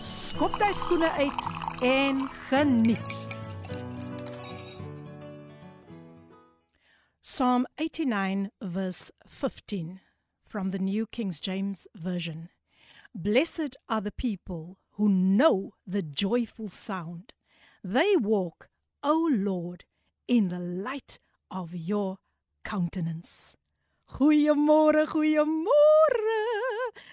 skop jy skoene uit en geniet. Psalm 89 verse 15 from the New King James Version. Blessed are the people who know the joyful sound. They walk, O Lord, in the light of your countenance. Goeiemôre, goeiemôre.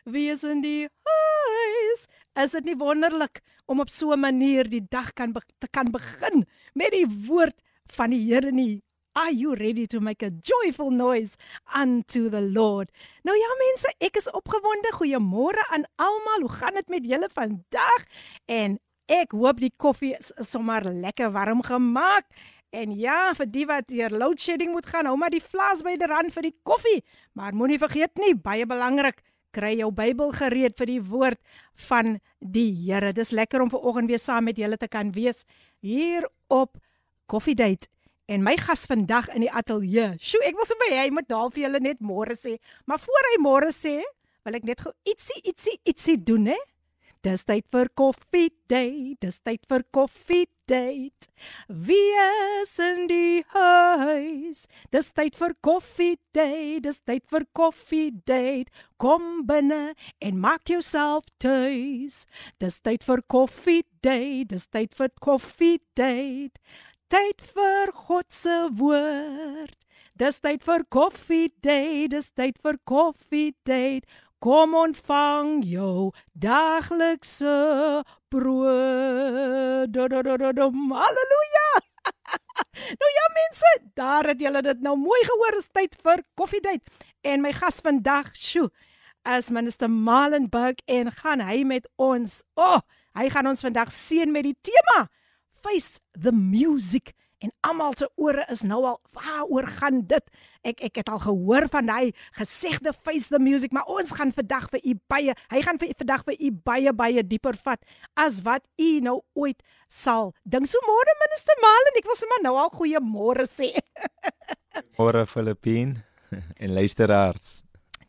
Wie is in die huis? Is dit nie wonderlik om op so 'n manier die dag kan be te kan begin met die woord van die Here nie? Are you ready to make a joyful noise unto the Lord? Nou ja mense, ek is opgewonde. Goeiemôre aan almal. Hoe gaan dit met julle vandag? En ek hoop die koffie is sommer lekker warm gemaak. En ja, vir die wat hier load shedding moet gaan, hou maar die flas by die rand vir die koffie. Maar moenie vergeet nie, baie belangrik, kry jou Bybel gereed vir die woord van die Here. Dis lekker om ver oggend weer saam met julle te kan wees hier op Coffee Date. En my gas vandag in die ateljee. Sjoe, ek wil sommer hy moet daar vir julle net môre sê. Maar voor hy môre sê, wil ek net gou ietsie ietsie ietsie doen, hè? Dis tyd vir koffie date. Dis tyd vir koffie date. Wie is in die huis? Dis tyd vir koffie date. Dis tyd vir koffie date. Kom binne en maak jouself tuis. Dis tyd vir koffie date. Dis tyd vir koffie date. Tyd vir God se woord. Dis tyd vir koffie date. Dis tyd vir koffie date. Kom ontvang jou daglikse brood. Halleluja! nou ja mense, daar het julle dit nou mooi gehoor, is tyd vir koffiedייט. En my gas vandag, sjo, as minister Malenburg en gaan hy met ons. O, oh, hy gaan ons vandag seën met die tema Face the Music en almal se ore is nou al waaroor gaan dit ek ek het al gehoor van hy gesegde face the music maar ons gaan vandag vir u baie hy gaan vir vandag vir u baie baie dieper vat as wat u nou ooit sal dink so môre minister Malen ek wil sommer nou al goeie môre sê môre Filippin en luisteraars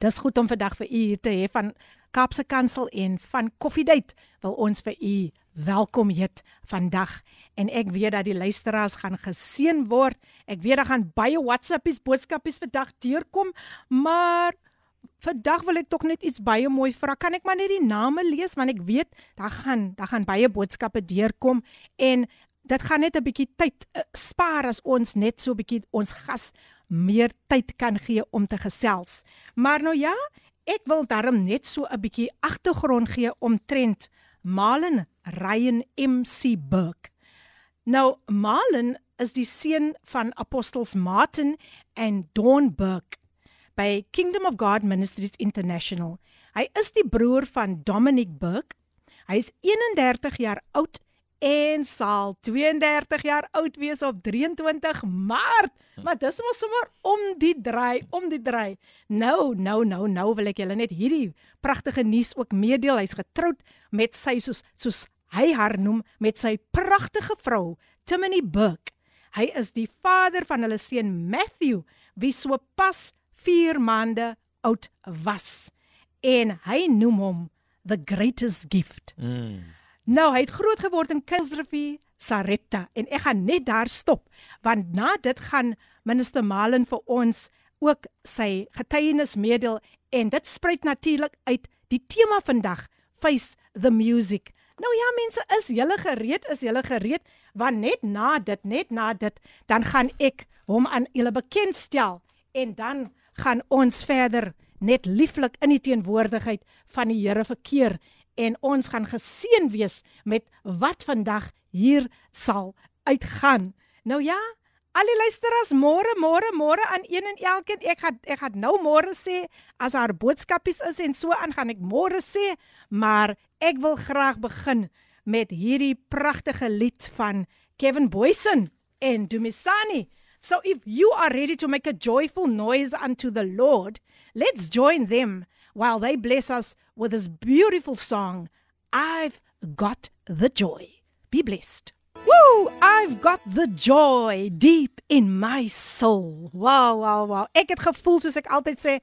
dis goed om vandag vir u te hê van Kaapse Kansel en van Koffiedייט wil ons vir u welkom heet vandag en ek weet dat die luisteraars gaan geseën word. Ek weet daar gaan baie WhatsAppies boodskapies vandag deurkom, maar vandag wil ek tog net iets baie mooi vra. Kan ek maar net die name lees want ek weet daar gaan daar gaan baie boodskappe deurkom en dit gaan net 'n bietjie tyd uh, spaar as ons net so 'n bietjie ons gas meer tyd kan gee om te gesels. Maar nou ja, ek wil daarom net so 'n bietjie agtergrond gee omtrent Malen Ryan MC Burke. Nou Malen is die seun van apostels Martin en Dawn Burke by Kingdom of God Ministries International. Hy is die broer van Dominic Burke. Hy is 31 jaar oud en sal 32 jaar oud wees op 23 Maart. Maar dis mos sommer om die draai, om die draai. Nou, nou, nou, nou wil ek julle net hierdie pragtige nuus ook meedeel. Hy's getroud met sy soos soos hy haar noem met sy pragtige vrou, Timony Burke. Hy is die vader van hulle seun Matthew, wie so pas 4 maande oud was. En hy noem hom the greatest gift. Mm. Nou, hy het groot geword in Kingsrivier, Sarepta en ek gaan net daar stop want na dit gaan minister Malen vir ons ook sy getuienis meedeel en dit spruit natuurlik uit die tema vandag, face the music. Nou ja mense, is julle gereed? Is julle gereed? Want net na dit, net na dit, dan gaan ek hom aan julle bekendstel en dan gaan ons verder net lieflik in die teenwoordigheid van die Here verkeer en ons gaan geseën wees met wat vandag hier sal uitgaan. Nou ja, al die luisteraars, môre, môre, môre aan een en elkeen. Ek gaan ek gaan nou môre sê as haar boodskapies is en so aan gaan ek môre sê, maar ek wil graag begin met hierdie pragtige lied van Kevin Boysen en Dumisani. So if you are ready to make a joyful noise unto the Lord, let's join them while they bless us with this beautiful song, I've got the joy. Be blessed. Woo! I've got the joy deep in my soul. Wow, wow, wow. Ek het gevoel soos ek altyd sê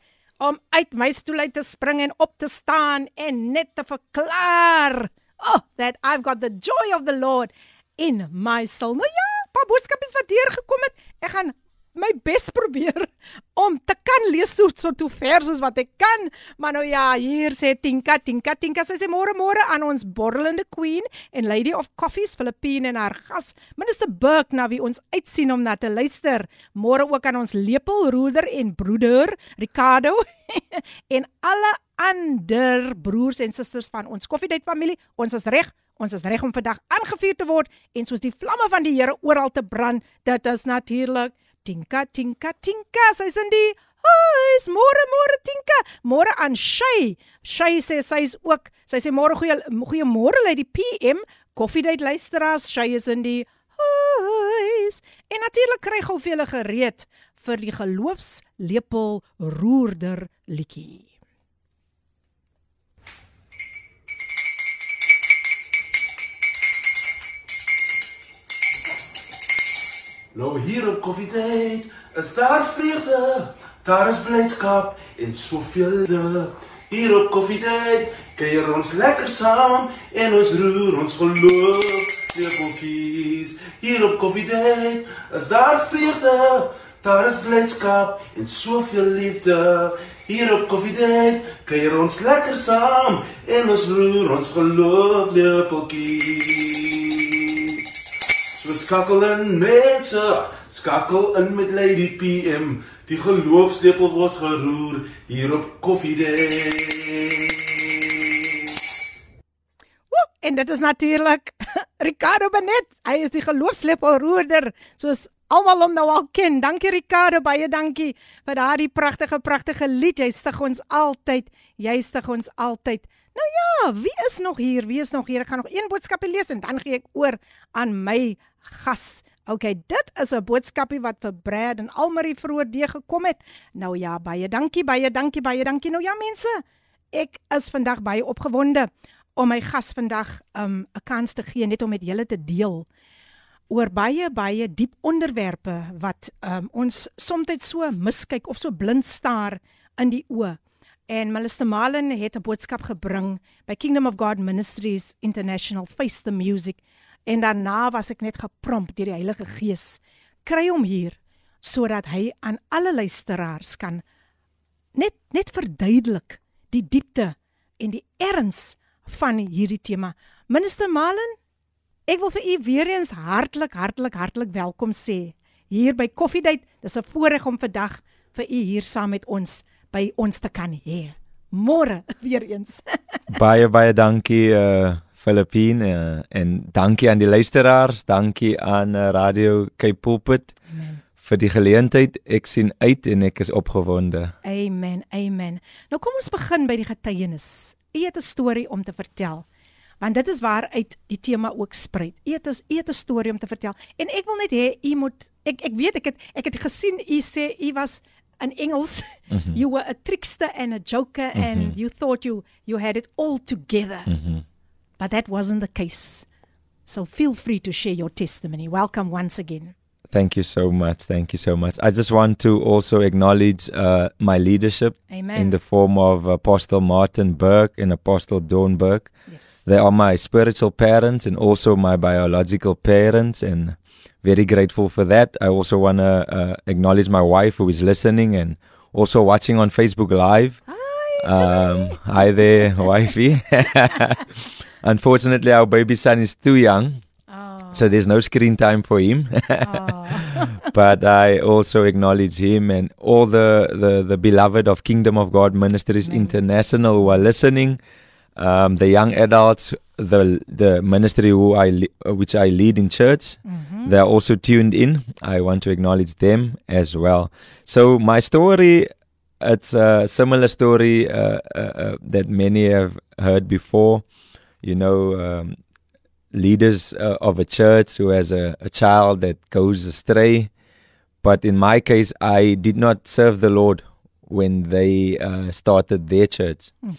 om uit my stoel uit te spring en op te staan en net te verklaar, oh, that I've got the joy of the Lord in my soul. Nou ja, paar boodskapies wat deur gekom het. Ek gaan my bes probeer om te kan lees so so toe vers soos wat ek kan. Maar nou ja, hier sê Tinka, Tinka, Tinka sê môre môre aan ons borrelende queen en lady of coffees Filippine en haar gas, minister Burke na wie ons uitsien om na te luister. Môre ook aan ons lepelroeder en broeder Ricardo en alle ander broers en susters van ons koffiedייט familie. Ons is reg. Ons is reg om vandag aangevuur te word en soos die vlamme van die Here oral te brand. Dit is natuurlik Tinka Tinka Tinka sy's in die huis môre môre Tinka môre aan Shay Shay sê sy's ook sy sê môre goeie goeie môre lê die PM koffiedייט luisteraars Shay is in die huis en natuurlik kry gou vir julle gereed vir die geloofslepel roerder liedjie Nou hier op koffiedייט is daar vreugde, daar is blydskap en soveel de. Hier op koffiedייט kuier ons lekker saam en ons roer ons geloof lepeltjies. Hier op koffiedייט is daar vreugde, daar is blydskap en soveel liefde. Hier op koffiedייט kuier ons lekker saam en ons roer ons geloof lepeltjies. So skakel in mense, skakel in met Lady PM. Die geloofslepel word geroer hier op Coffee Day. Woe, en dit is natuurlik Ricardo Benet. Hy is die geloofslepel roerder, soos almal hom nou al ken. Dankie Ricardo, baie dankie vir daardie pragtige pragtige lied. Jy stig ons altyd. Jy stig ons altyd. Nou ja, wie is nog hier? Wie is nog hier? Ek gaan nog een boodskapie lees en dan gee ek oor aan my gas. Okay, dit is 'n boodskapie wat vir Brad en Almarie vroeër deur gekom het. Nou ja, baie dankie, baie dankie, baie dankie. Nou ja, mense, ek is vandag baie opgewonde om my gas vandag um 'n kans te gee net om met julle te deel oor baie baie diep onderwerpe wat um ons soms so miskyk of so blind staar in die oë. En Melissa Malen het 'n boodskap gebring by Kingdom of God Ministries International Face the Music En daarna was ek net gepromp deur die Heilige Gees. Kry hom hier sodat hy aan alle luisteraars kan net net verduidelik die diepte en die erns van hierdie tema. Minister Malen, ek wil vir u weer eens hartlik hartlik hartlik welkom sê hier by Koffiedייט. Dis 'n voorreg om vandag vir u hier saam met ons by ons te kan hê. Môre weer eens. baie baie dankie uh Filippine uh, en dankie aan die luisteraars, dankie aan uh, Radio Cape Pulpit. Amen. vir die geleentheid. Ek sien uit en ek is opgewonde. Amen. Amen. Nou kom ons begin by die getuienis. U het 'n storie om te vertel. Want dit is waar uit die tema ook spruit. U het 'n u het 'n storie om te vertel. En ek wil net hê u moet ek ek weet ek het ek het gesien u sê u was in Engels mm -hmm. you were a trickster and a joker mm -hmm. and you thought you you had it all together. Mm -hmm. But that wasn't the case. So feel free to share your testimony. Welcome once again. Thank you so much. Thank you so much. I just want to also acknowledge uh, my leadership Amen. in the form of Apostle Martin Burke and Apostle Dawn Burke. Yes. They are my spiritual parents and also my biological parents, and very grateful for that. I also want to uh, acknowledge my wife who is listening and also watching on Facebook Live. Hi, um, hi there, wifey. Unfortunately, our baby son is too young. Oh. So there's no screen time for him. oh. but I also acknowledge him and all the, the, the beloved of Kingdom of God Ministries Amen. International who are listening, um, the young adults, the the ministry who I le- which I lead in church, Mhm. they are also tuned in. I want to acknowledge them as well. So my story, it's a similar story uh, uh, uh, that many have heard before. You know, um, leaders uh, of a church who has a, a child that goes astray. But in my case, I did not serve the Lord when they uh, started their church. Mm.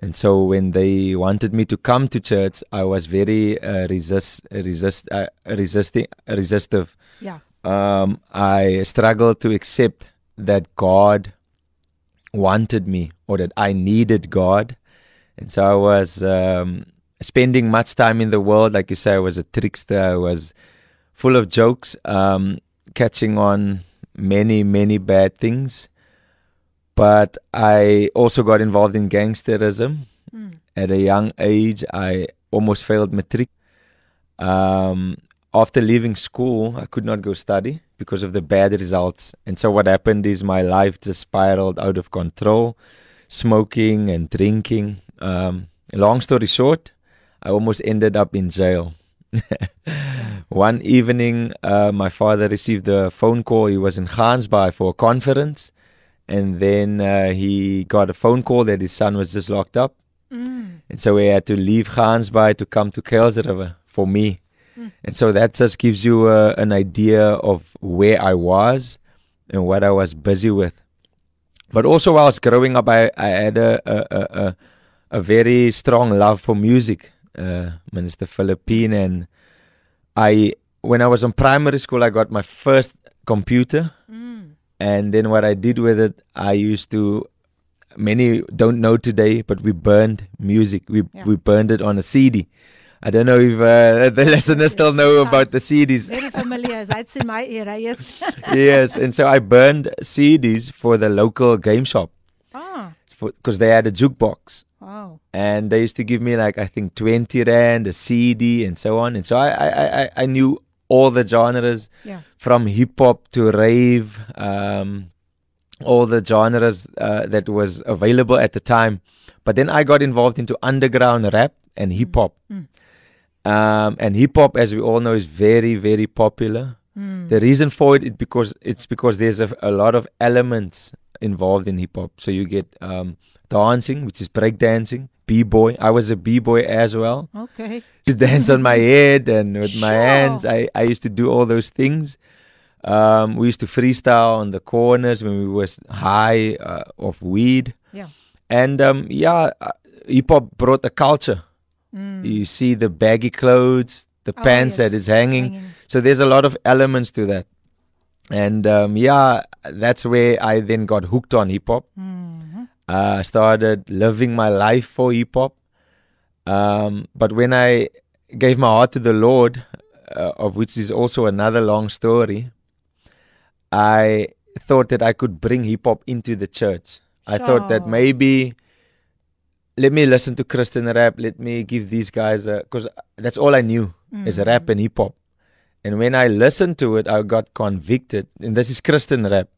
And so when they wanted me to come to church, I was very uh, resist, resist, uh, resisting, resistive. Ja. Um, I struggled to accept that God wanted me or that I needed God. And so I was um, spending much time in the world. Like you say, I was a trickster. I was full of jokes, um, catching on many, many bad things. But I also got involved in gangsterism. Mm. At a young age, I almost failed matric. Um, after leaving school, I could not go study because of the bad results. And so what happened is my life just spiraled out of control, smoking and drinking. Um, long story short, I almost ended up in jail. One evening, uh, my father received a phone call. He was in Gansbaai for a conference, and then uh, he got a phone call that his son was just locked up, Mm. and so he had to leave Gansbaai to come to Kuilsriver for me. Mm. And so that just gives you uh, an idea of where I was and what I was busy with. But also, while I was growing up, I, I had a, a, a, a very strong love for music, uh, Minister Philippine. And I, when I was in primary school, I got my first computer. Mm. And then what I did with it, I used to. Many don't know today, but we burned music. We Yeah. we burned it on a CD. I don't know if uh, the listeners still know about the CDs. Very familiar. That's in my era. Yes. yes, and so I burned CDs for the local game shop. Because they had a jukebox, Wow. and they used to give me like I think twenty rand a CD and so on. And so I I I, I knew all the genres Yeah. from hip hop to rave, um, all the genres uh, that was available at the time. But then I got involved into underground rap and hip hop. Mm. Um, and hip hop, as we all know, is very, very popular. Mm. The reason for it is because it's because there's a, a lot of elements involved in hip hop. So you get um, dancing, which is break dancing, b boy. I was a b boy as well. Okay. To dance on my head and with my hands. I, I used to do all those things. Um, we used to freestyle on the corners when we was high uh, of weed. Yeah. And um, yeah, uh, hip hop brought a culture. Mm. You see the baggy clothes, the Oh, pants that yes, is hanging. hanging. So there's a lot of elements to that. And um, yeah, that's where I then got hooked on hip hop. Mhm. Uh, started living my life for hip hop. Um, but when I gave my heart to the Lord, uh, of which is also another long story, I thought that I could bring hip hop into the church. I thought that maybe let me listen to Christian rap. Let me give these guys because that's all I knew is Mm. rap and hip hop. And when I listened to it, I got convicted. And this is Christian rap,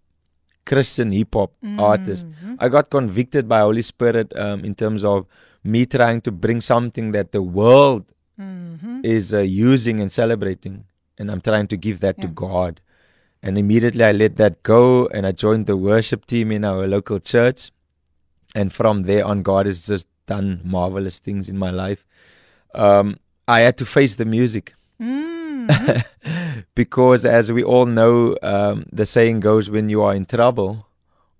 Christian hip hop artist. Mhm. I got convicted by Holy Spirit um, in terms of me trying to bring something that the world Mhm. is uh, using and celebrating, and I'm trying to give that to God. And immediately I let that go, and I joined the worship team in our local church. And from there on, God has just done marvelous things in my life. Um, I had to face the music Because, as we all know, um, the saying goes when you are in trouble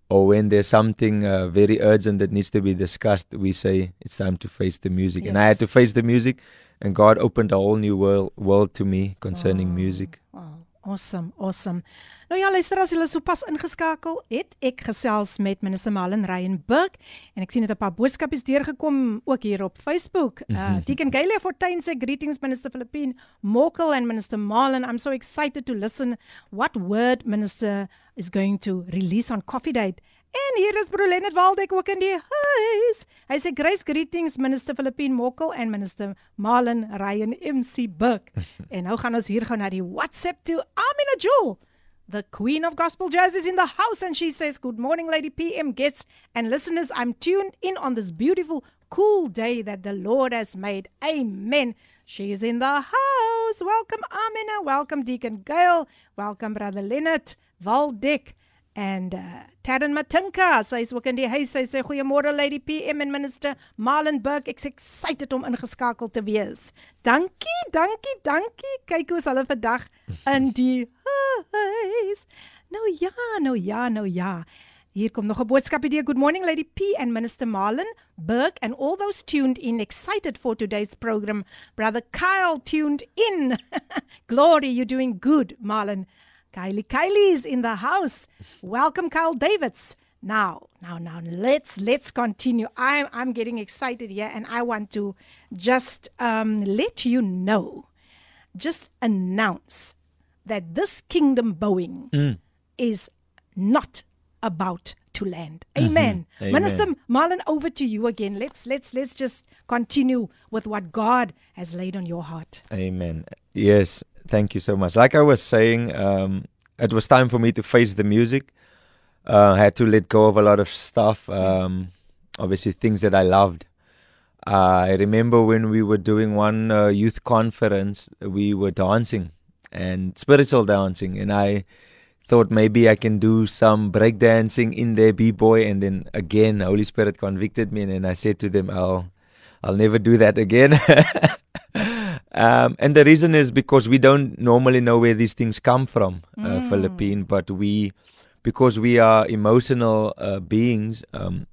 or when there's something uh, very urgent that needs to be discussed, we say it's time to face the music. And I had to face the music, and God opened a whole new world, world to me concerning Wow. music. Wow, awesome, awesome. Nou ja, luister as julle sopas ingeskakel het, ek gesels met minister Malen Ryan Burke en ek sien dit 'n paar boodskapies deurgekom ook hier op Facebook. Uh Deacon Gayle Fortuin sê greetings minister Philippine Mokel and minister Malen. I'm so excited to listen what word minister is going to release on Coffee Date. En hier is broer Leonard Waldeck ook in die huis. Hy sê grace greetings minister Philippine Mokkel en minister Malen Ryan MC Buck. en nou gaan ons hier gou na die WhatsApp toe. Amina Jewel, the queen of gospel jazz is in the house and she says good morning lady PM guests and listeners. I'm tuned in on this beautiful cool day that the Lord has made. Amen. She is in the house. Welcome Amina, welcome Deacon Gail, welcome brother Leonard Waldeck. And uh, Taryn Matinka, sy is ook in die huis. Sy sê goeiemôre Lady PM en Minister Marlon Burke. Ek's excited om ingeskakel te wees. Dankie, dankie, dankie. Kyk hoe's hulle vandag in die huis. Nou ja, nou ja, nou ja. Hier kom nog 'n boodskap hier. Good morning Lady P and Minister Marlon Burke and all those tuned in excited for today's program. Brother Kyle tuned in. Glory, you're doing good, Marlon. Kylie Kylie's in the house. Welcome Kyle Davids. Now, now, now let's let's continue. I'm I'm getting excited here and I want to just um let you know just announce that this kingdom bowing Mm. is not about to land. Amen. Amen. Minister Marlon, over to you again. Let's let's let's just continue with what God has laid on your heart. Amen. Yes, thank you so much. Like I was saying, um, it was time for me to face the music. Uh, I had to let go of a lot of stuff. Um, obviously, things that I loved. I remember when we were doing one uh, youth conference, we were dancing and spiritual dancing, and I thought maybe I can do some break dancing in there, b boy, and then again, Holy Spirit convicted me, and then I said to them, "I'll, I'll never do that again." um, and the reason is because we don't normally know where these things come from, uh, Mm. Philippine, but we, because we are emotional uh, beings, um,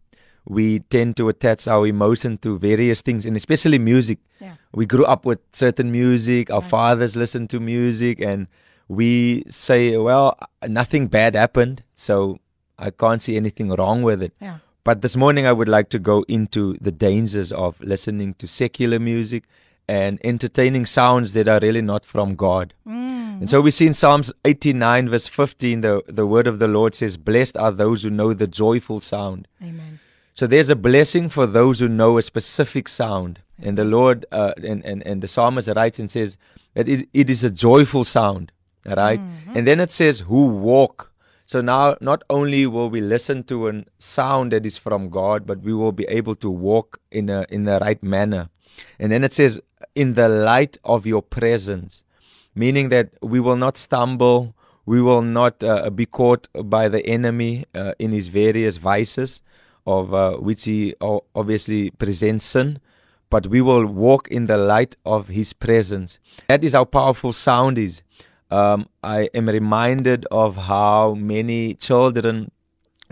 we tend to attach our emotion to various things, and especially music. Yeah. We grew up with certain music. Our Right. fathers listened to music, and we say, "Well, nothing bad happened, so I can't see anything wrong with it." Yeah. But this morning, I would like to go into the dangers of listening to secular music and entertaining sounds that are really not from God. Mm. And so we see in Psalms 89, verse 15, the, the word of the Lord says, Blessed are those who know the joyful sound. Amen. So there's a blessing for those who know a specific sound. And the Lord, uh, and, and, and the psalmist writes and says that it, it is a joyful sound, right? And then it says, who walk. So now, not only will we listen to a sound that is from God, but we will be able to walk in a in the right manner. And then it says, in the light of your presence, meaning that we will not stumble, we will not uh, be caught by the enemy uh, in his various vices, of uh, which he obviously presents sin, but we will walk in the light of his presence. That is how powerful sound is. Um, I am reminded of how many children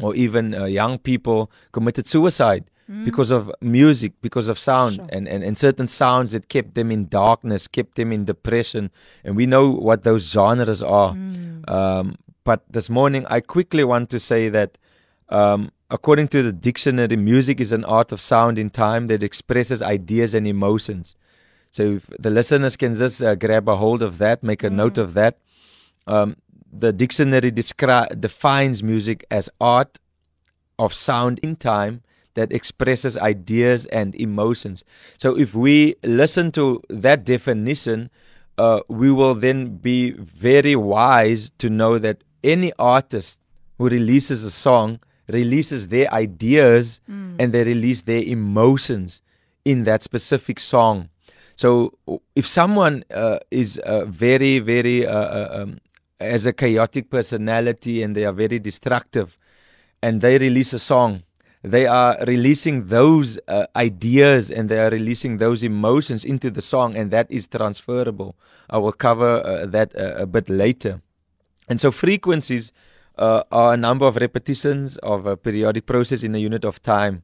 or even uh, young people committed suicide because of music, because of sound, Sure. and, and, and certain sounds that kept them in darkness, kept them in depression. And we know what those genres are. Um, but this morning, I quickly want to say that um, according to the dictionary, music is an art of sound in time that expresses ideas and emotions. So if the listeners can just uh, grab a hold of that, make a note of that. Um, the dictionary descri- defines music as art of sound in time that expresses ideas and emotions. So if we listen to that definition, uh, we will then be very wise to know that any artist who releases a song releases their ideas and they release their emotions in that specific song. So if someone uh, is uh, very, very uh, uh, um, has a chaotic personality and they are very destructive, and they release a song, they are releasing those uh, ideas and they are releasing those emotions into the song, and that is transferable. I will cover uh, that uh, a bit later. And so frequencies uh, are a number of repetitions of a periodic process in a unit of time.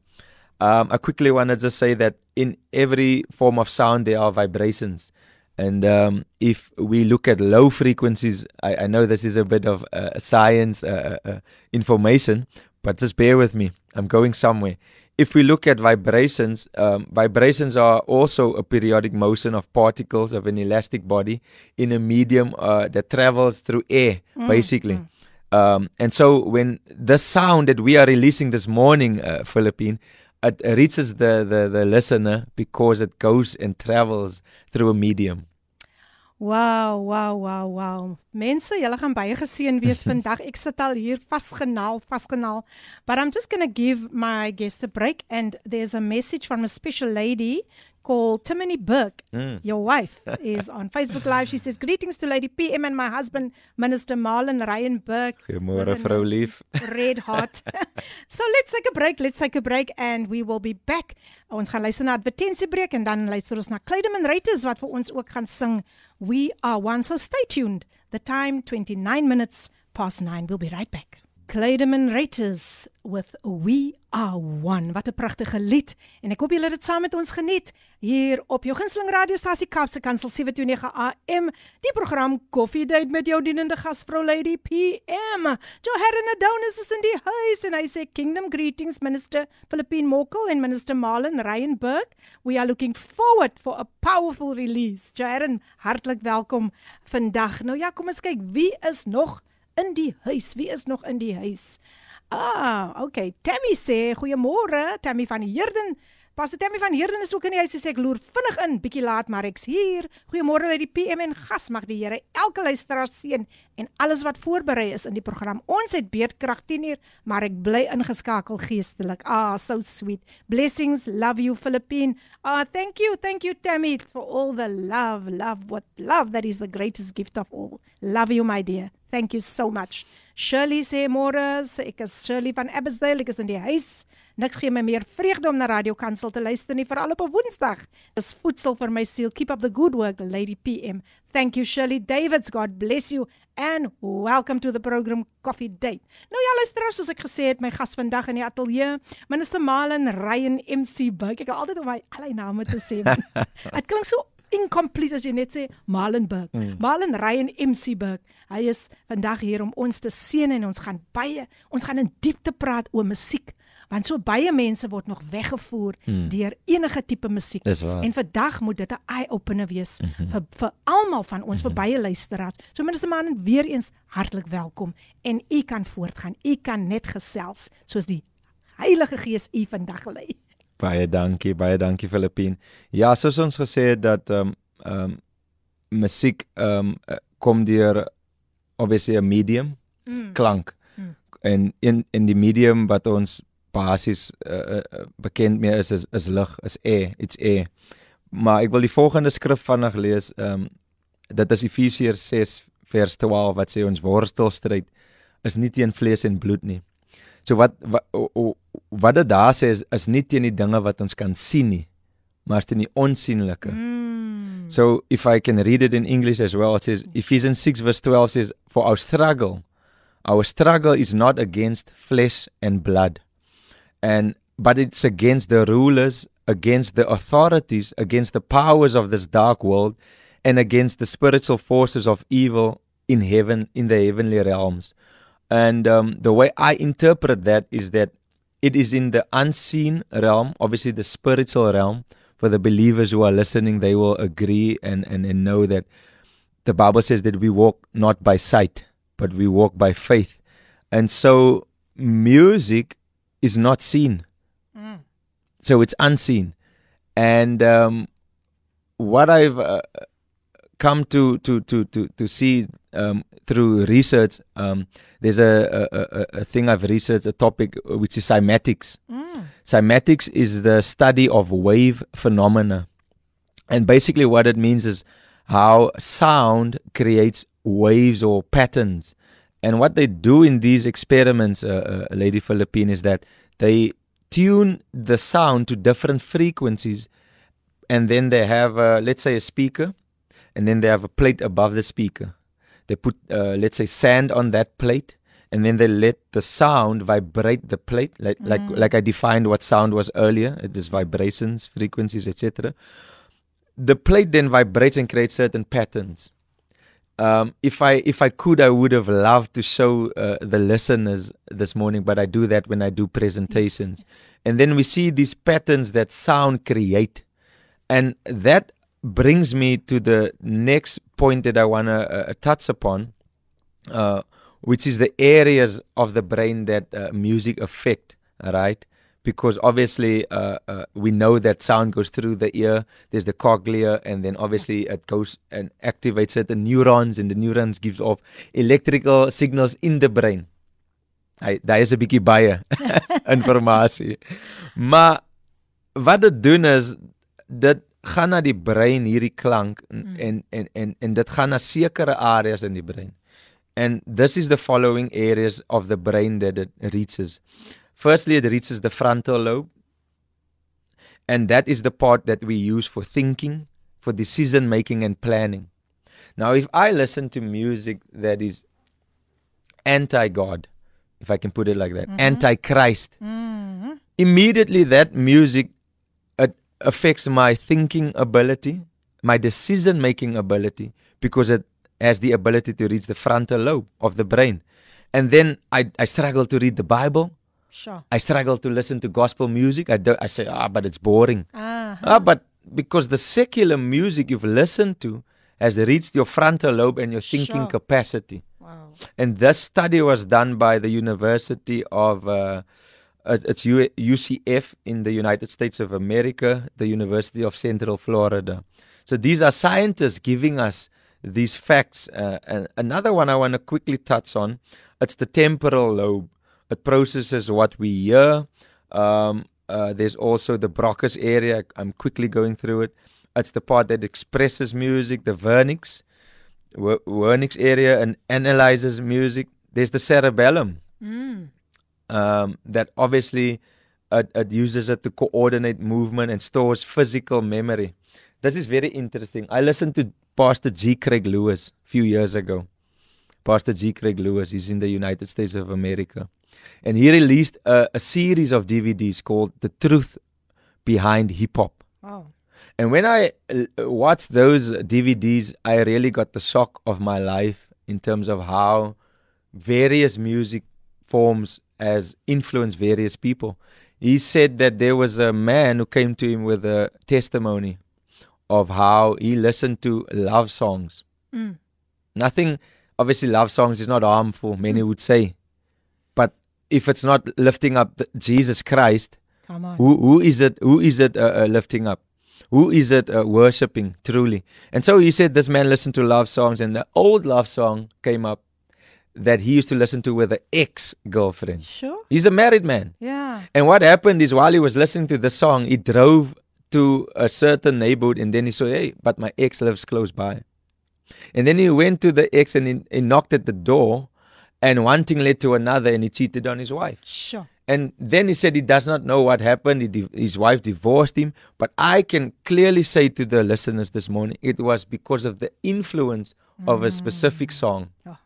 Um, I quickly want to just say that in every form of sound there are vibrations. And um, if we look at low frequencies, I, I know this is a bit of uh, science uh, uh, information, but just bear with me. I'm going somewhere. If we look at vibrations, um, vibrations are also a periodic motion of particles of an elastic body in a medium uh, that travels through air, basically. Um, and so when the sound that we are releasing this morning, uh, Philippine, it reaches the, the, the listener because it goes and travels through a medium. Wow, wow, wow, wow. Mense, julle gaan baie geseën wees vandag. Ek sit al hier vasgenaal, vasgenaal. But I'm just going to give my guest a break and there's a message from a special lady called Timony Burke. Mm. Your wife is on Facebook Live. She says, Greetings to Lady PM and my husband, Minister Marlon Ryan Burke. Goeiemôre vrou lief. Red hot. so let's take a break. Let's take a break and we will be back. Ons gaan luister na advertensiebreek en dan luister ons na Claydeman Reuters wat vir ons ook gaan sing We Are One. So stay tuned. The time 29 minutes past 9. We'll be right back. Claydeman Reuters with We Are One. Wat 'n pragtige lied en ek hoop julle het dit saam met ons geniet hier op jou gunsteling radiostasie Kaapse Kansel 729 AM. Die program Coffee Date met jou dienende gasvrou Lady PM. Johanna Adonis is in die huis en hy sê Kingdom Greetings Minister Philippine Mokel en Minister Marlon Ryan Burke. We are looking forward for a powerful release. Johanna, hartlik welkom vandag. Nou ja, kom ons kyk wie is nog in die huis. Wie is nog in die huis? Ah, okay. Tammy sê goeiemôre, Tammy van Heerden. Pastor Tammy van Heerden is ook in die huis. Sy sê ek loer vinnig in, bietjie laat, maar ek's hier. Goeiemôre uit die PM en gas mag die Here elke luisteraar seën en alles wat voorberei is in die program. Ons het beerdkrag 10uur, maar ek bly ingeskakel geestelik. Ah, so sweet. Blessings, love you Philippine. Ah, thank you, thank you Tammy for all the love, love what love that is the greatest gift of all. Love you my dear. Thank you so much. Shirley sê môre, ek is Shirley van Abbotsdale, ek is in die huis. Niks gee my meer vreugde om na Radio Kansel te luister nie, veral op 'n Woensdag. Dis voedsel vir my siel. Keep up the good work, Lady PM. Thank you Shirley Davids. God bless you and welcome to the program Coffee Date. Nou ja, luisteraars, soos ek gesê het, my gas vandag in die ateljee, Minister Malen Ryan MC Buck. Ek hou altyd om my allei name te sê. Dit klink so incomplete as jy net sê Malenburg. Mm. Malen Ryan MC Burg. Hy is vandag hier om ons te seën en ons gaan baie ons gaan in diepte praat oor musiek want so baie mense word nog weggevoer mm. deur enige tipe musiek. En vandag moet dit 'n eye opener wees mm -hmm. vir vir almal van ons, mm -hmm. vir mhm. baie luisteraars. So minister man weer eens hartlik welkom en u kan voortgaan. U kan net gesels soos die Heilige Gees u vandag lei. Baie dankie, baie dankie Filippine. Ja, soos ons gesê het dat ehm um, ehm um, musiek ehm um, kom deur obviously 'n medium, mm. klank. Mm. En in in die medium wat ons basies uh, uh, bekend mee is is, is lig, is air, it's air. Maar ek wil die volgende skrif vinnig lees. Ehm um, dit is Efesiërs 6 vers 12 wat sê ons worstelstryd is nie teen vlees en bloed nie. So wat wat wat dit daar sê is is nie teen die dinge wat ons kan sien nie, maar teen die onsigbare. Mm. So if I can read it in English as well, it says Ephesians 6 verse 12 says for our struggle our struggle is not against flesh and blood and but it's against the rulers, against the authorities, against the powers of this dark world and against the spiritual forces of evil in heaven in the heavenly realms. And um, the way I interpret that is that it is in the unseen realm, obviously the spiritual realm. For the believers who are listening, they will agree and, and, and know that the Bible says that we walk not by sight, but we walk by faith. And so music is not seen. Mm. So it's unseen. And um, what I've uh, come to, to, to, to, to see um, through research, um, there's a, a, a, thing I've researched, a topic uh, which is cymatics. Mm. Cymatics is the study of wave phenomena. And basically, what it means is how sound creates waves or patterns. And what they do in these experiments, uh, uh, Lady Philippine, is that they tune the sound to different frequencies. And then they have, uh, let's say, a speaker, and then they have a plate above the speaker they put, uh, let's say, sand on that plate, and then they let the sound vibrate the plate, like mm. like like I defined what sound was earlier. It is vibrations, frequencies, etc. The plate then vibrates and creates certain patterns. Um, if I if I could, I would have loved to show uh, the listeners this morning, but I do that when I do presentations, yes, yes. and then we see these patterns that sound create, and that brings me to the next point that I want to uh, uh, touch upon, uh, which is the areas of the brain that uh, music affect, right? Because obviously uh, uh, we know that sound goes through the ear. There's the cochlea, and then obviously it goes and activates certain neurons, and the neurons gives off electrical signals in the brain. Hy daar is 'n bietjie baie informasie. maar wat dit doen is dit gaan na die brein hierdie klank en Mm. en, en en en dit gaan na sekere areas in die brein. And this is the following areas of the brain that it reaches. Firstly, it reaches the frontal lobe. And that is the part that we use for thinking, for decision making and planning. Now, if I listen to music that is anti God, if I can put it like that, Mhm. anti Christ, Mhm. immediately that music affects my thinking ability, my decision making ability, because it has the ability to reach the frontal lobe of the brain. And then I, I struggle to read the Bible. Sure. I struggle to listen to gospel music. I, do, I say, ah, but it's boring. Uh-huh. Ah, but because the secular music you've listened to has reached your frontal lobe and your thinking Sure. capacity. Wow. And this study was done by the University of uh, uh, it's U- UCF in the United States of America, the University of Central Florida. So these are scientists giving us these facts. Uh, and another one I want to quickly touch on, it's the temporal lobe. It processes what we hear. Um, uh, there's also the Broca's area. I'm quickly going through it. It's the part that expresses music, the vernix. Wer- Wernicke's area and analyzes music. There's the cerebellum Mm. Um, that obviously it, it uses it to coordinate movement and stores physical memory. This is very interesting. I listened to Pastor G. Craig Lewis a few years ago. Pastor G. Craig Lewis, he's in the United States of America. And he released a, a series of DVDs called The Truth Behind Hip Hop. Wow. And when I uh, watched those DVDs, I really got the shock of my life in terms of how various music forms has influenced various people. He said that there was a man who came to him with a testimony of how he listened to love songs. Mm. Nothing, obviously, love songs is not harmful, many would say. But if it's not lifting up the, Jesus Christ, who who is it? Who is it uh, uh, lifting up? Who is it uh, worshiping truly? And so he said this man listened to love songs, and the old love song came up that he used to listen to with an ex girlfriend. Sure. He's a married man, Yeah. and what happened is while he was listening to the song, he drove to a certain neighborhood, and then he saw, hey, but my ex lives close by. And then he went to the ex and he, he knocked at the door, and one thing led to another, and he cheated on his wife. Sure. And then he said he does not know what happened. He di- his wife divorced him. But I can clearly say to the listeners this morning, it was because of the influence of a specific mm. song Yeah.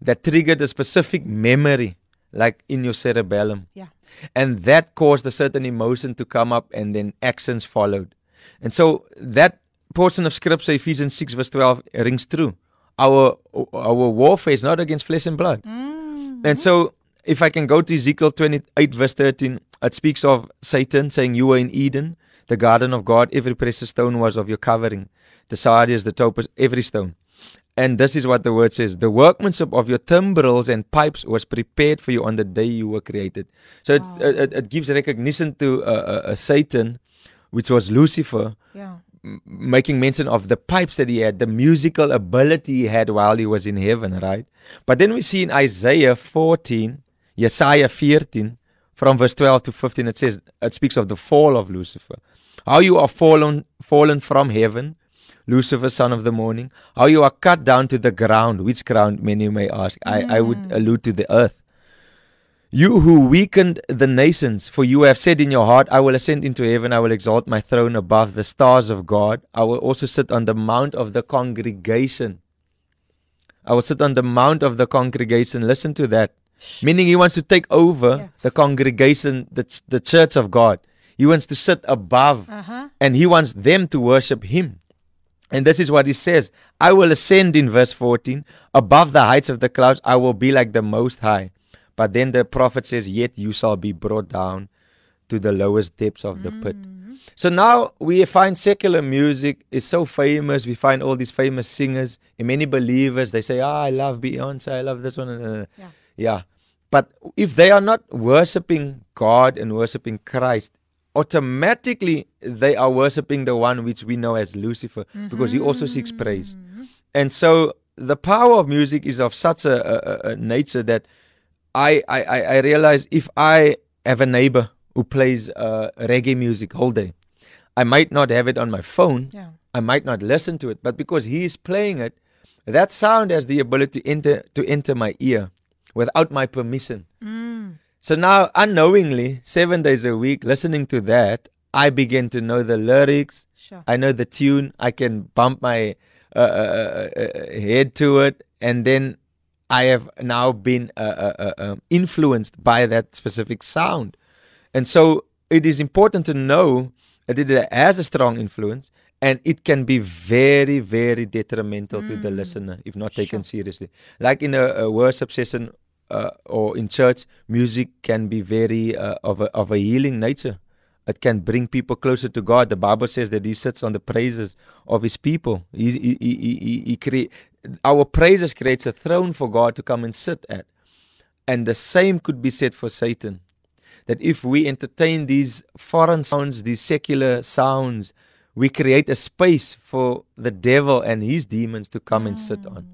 That triggered a specific memory, like in your cerebellum. Yeah. And that caused a certain emotion to come up, and then actions followed. And so that portion of scripture, Ephesians 6, verse 12, rings true. Our, our warfare is not against flesh and blood. Mm. And so, if I can go to Ezekiel 28, verse 13, it speaks of Satan saying, You were in Eden, the garden of God. Every precious stone was of your covering. The sardius, the topaz, every stone. And this is what the word says The workmanship of your timbrels and pipes was prepared for you on the day you were created. So Wow. it, it, it gives recognition to uh, uh, uh, Satan, which was Lucifer, Yeah. m- making mention of the pipes that he had, the musical ability he had while he was in heaven, right? But then we see in Isaiah 14, Isaiah 14, from verse 12 to 15, it says, it speaks of the fall of Lucifer. How you are fallen, fallen from heaven, Lucifer, son of the morning. How you are cut down to the ground. Which ground, many may ask? I, I would allude to the earth. You who weakened the nations, for you have said in your heart, I will ascend into heaven, I will exalt my throne above the stars of God. I will also sit on the mount of the congregation. I will sit on the mount of the congregation. Listen to that. Meaning he wants to take over Yes. the congregation, the, ch- the church of God. He wants to sit above Uh huh. and he wants them to worship him. And this is what he says I will ascend in verse 14 above the heights of the clouds, I will be like the Most High. But then the prophet says, Yet you shall be brought down to the lowest depths of the pit. So now we find secular music is so famous. We find all these famous singers and many believers. They say, Ah, I love Beyonce, I love this one. uh, Yeah. yeah. But if they are not worshiping God and worshiping Christ, automatically they are worshiping the one which we know as Lucifer because he also seeks praise. And so the power of music is of such a, a, a- nature that I, I, I I realize if I have a neighbor who plays uh, reggae music all day, I might not have it on my phone. Yeah. I might not listen to it, but because he is playing it, that sound has the ability to enter to enter my ear without my permission. Mm. So now, unknowingly, seven days a week, listening to that, I begin to know the lyrics. Sure. I know the tune. I can bump my uh, uh, uh, uh, head to it, and then I have now been uh, uh, uh, um, influenced by that specific sound. And so, it is important to know that it has a strong influence, and it can be very, very detrimental to the listener if not taken Sure. seriously. Like in a, a worship session uh, or in church, music can be very uh, of a of a healing nature. It can bring people closer to God. The Bible says that He sits on the praises of His people. He, he, he, he, he, he our praises creates a throne for God to come and sit at. And the same could be said for Satan. That if we entertain these foreign sounds, these secular sounds, we create a space for the devil and his demons to come and sit on.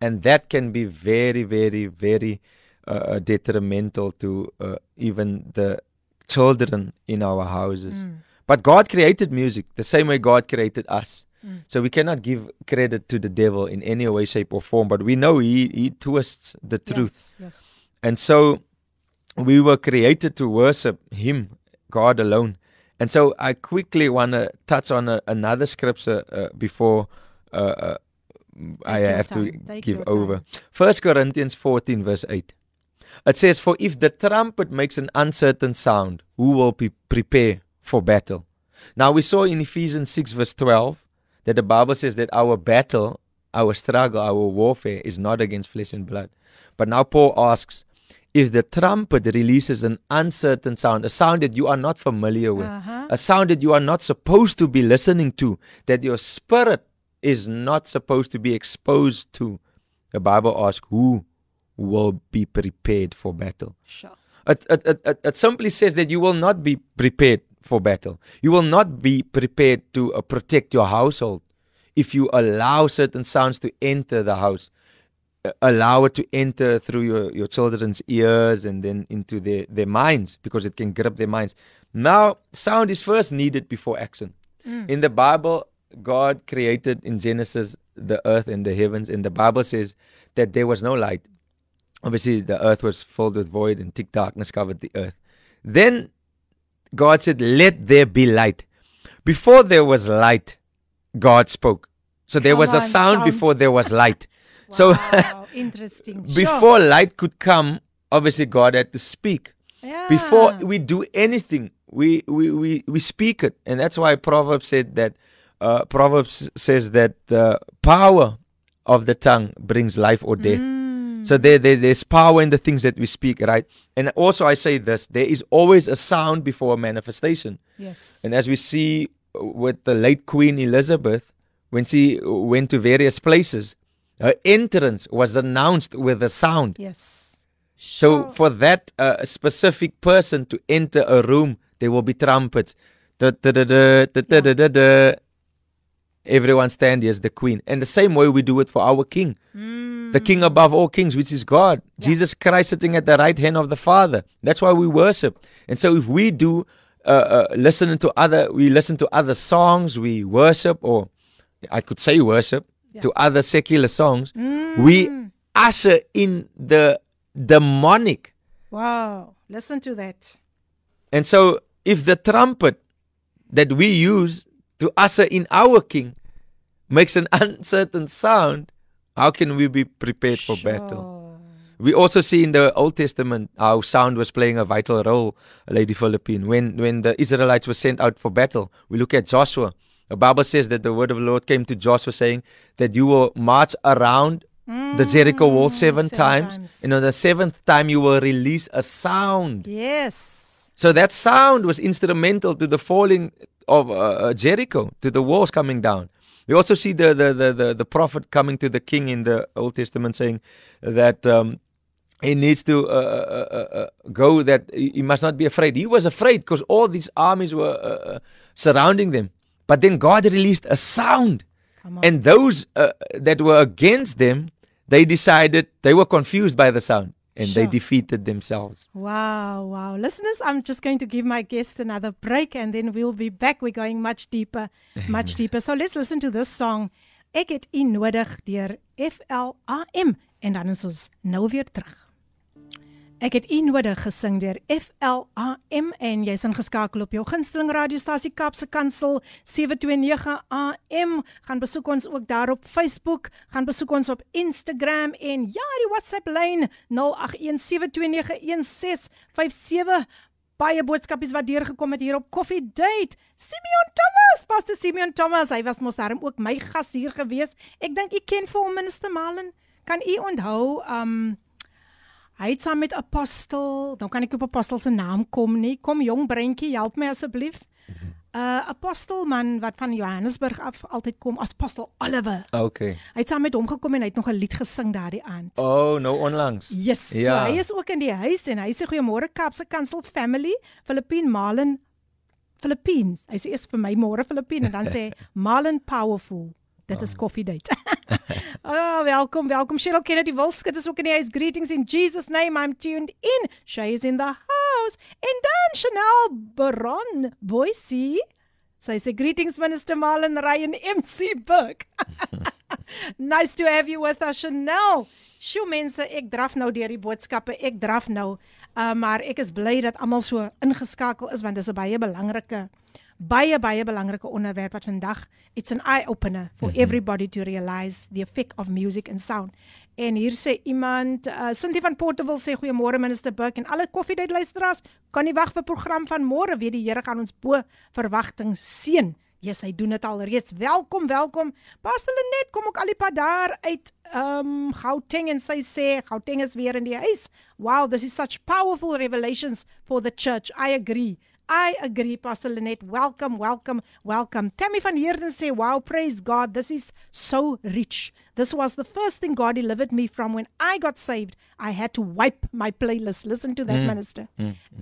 And that can be very, very, very uh, detrimental to uh, even the children in our houses. But God created music the same way God created us. So we cannot give credit to the devil in any way, shape, or form. But we know he, he twists the truth. Yes. yes. And so we were created to worship Him, God alone. And so I quickly want to touch on a, another scripture uh, before uh, uh, I have to. Take give over. time. First Corinthians 14, verse 8. It says, For if the trumpet makes an uncertain sound, who will be prepare for battle? Now we saw in Ephesians 6, verse 12, that the Bible says that our battle, our struggle, our warfare is not against flesh and blood. But now Paul asks, if the trumpet releases an uncertain sound, a sound that you are not familiar with, Uh-huh. a sound that you are not supposed to be listening to, that your spirit is not supposed to be exposed to, the Bible asks, who will be prepared for battle? Sure. It, it, it, it, simply says that you will not be prepared for battle. You will not be prepared to uh, protect your household if you allow certain sounds to enter the house. Uh, allow it to enter through your, your children's ears and then into their, their minds because it can grip their minds. Now, sound is first needed before action. In the Bible, God created in Genesis the earth and the heavens, and the Bible says that there was no light obviously the earth was filled with void and thick darkness covered the earth. Then God said, Let there be light. Before there was light, God spoke. So there Come was a sound sound. before there was light. So interesting. Sure. before light could come, obviously God had to speak. yeah. Before we do anything, we, we, we, we speak it. And that's why Proverbs said that uh, Proverbs says that the power of the tongue brings life or death. Mm. So there, there, there's power in the things that we speak, right? And also I say this, there is always a sound before a manifestation. yes. And as we see with the late Queen Elizabeth, when she went to various places, her entrance was announced with a sound. yes. So for that uh, specific person to enter a room, there will be trumpets. Da, da, da, da, da, da, da, da, da. Everyone stand here as the queen. And the same way we do it for our king. The king above all kings, which is God. Jesus Christ sitting at the right hand of the Father. That's why we worship. And so if we do uh, uh, listen to other, we listen to other songs, we worship, or I could say worship, to other secular songs, we usher in the demonic. wow. Listen to that. And so, if the trumpet that we use to usher in our king makes an uncertain sound, how can we be prepared for battle? We also see in the Old Testament how sound was playing a vital role, Lady Philippine. When when the Israelites were sent out for battle, we look at Joshua. The Bible says that the word of the Lord came to Joshua saying that you will march around the Jericho wall seven, Mm, seven times, times. and on the seventh time you will release a sound. Yes. So that sound was instrumental to the falling of uh, uh, Jericho, to the walls coming down. We also see the, the, the, the, the prophet coming to the king in the Old Testament saying that um, he needs to uh, uh, uh, uh, go, that he must not be afraid. He was afraid because all these armies were uh, uh, surrounding them. But then God released a sound. And those uh, that were against them, they decided, they were confused by the sound. And Sure. they defeated themselves. Wow, wow. Listeners, I'm just going to give my guest another break and then we'll be back. We're going much deeper, much deeper. So let's listen to this song. Ek het u nodig deur FLAM en dan is ons nou weer terug. Ek het u nodig gesing deur FLAM en jy's ingeskakel op jou gunsteling radiostasie Kapse Kansel 729 AM. Gaan besoek ons ook daar op Facebook, gaan besoek ons op Instagram en ja, die WhatsApp lyn 0817291657. Baie boodskapies wat deurgekom het hier op Coffee Date. Simeon Thomas, Pastor Simeon Thomas, hy was mos daarom ook my gas hier gewees. Ek dink u ken vir hom minister Malen. Kan u onthou um Hy het saam met apostel, dan kan ek op apostel se naam kom nie. Kom jong breintjie, help my asseblief. Uh apostel man wat van Johannesburg af altyd kom, apostel Oliver. Okay. Hy het saam met hom gekom en hy het nog 'n lied gesing daardie aand. Oh, nou onlangs. Yes. Ja. So hy is ook in die huis en hy sê goeiemôre Kapse Kansel family, Filippine Malen Philippines. Hy sê eers vir my môre Filippine en dan sê Malen powerful. Dit is coffee date. oh, welkom, welkom Cheryl Kennedy Wilskut is ook in die huis. Greetings in Jesus name. I'm tuned in. Shay is in the house. En dan Chanel Baron Boycie. Sy sê greetings Minister Malen Ryan MC Burke. nice to have you with us Chanel. Sjoe mense, ek draf nou deur die boodskappe. Ek draf nou. Uh, maar ek is bly dat almal so ingeskakel is want dis 'n baie belangrike baie baie belangrike onderwerp wat vandag it's an eye opener for everybody to realize the effect of music and sound. En hier sê iemand, uh, Cynthia van Portable sê goeiemôre minister Burke en alle koffiedייט luisteraars, kan nie wag vir program van môre, weet die Here gaan ons bo verwagting seën. Yes, hy doen dit al reeds. Welkom, welkom. Pastor Lenet kom ook al die pad daar uit um Gauteng en sy sê Gauteng is weer in die huis. Wow, this is such powerful revelations for the church. I agree. I agree, Pastor Lynette. Welcome, welcome, welcome. Tammy van Heerden say, Wow, praise God. This is so rich. This was the first thing God delivered me from when I got saved. I had to wipe my playlist. Listen to that, minister.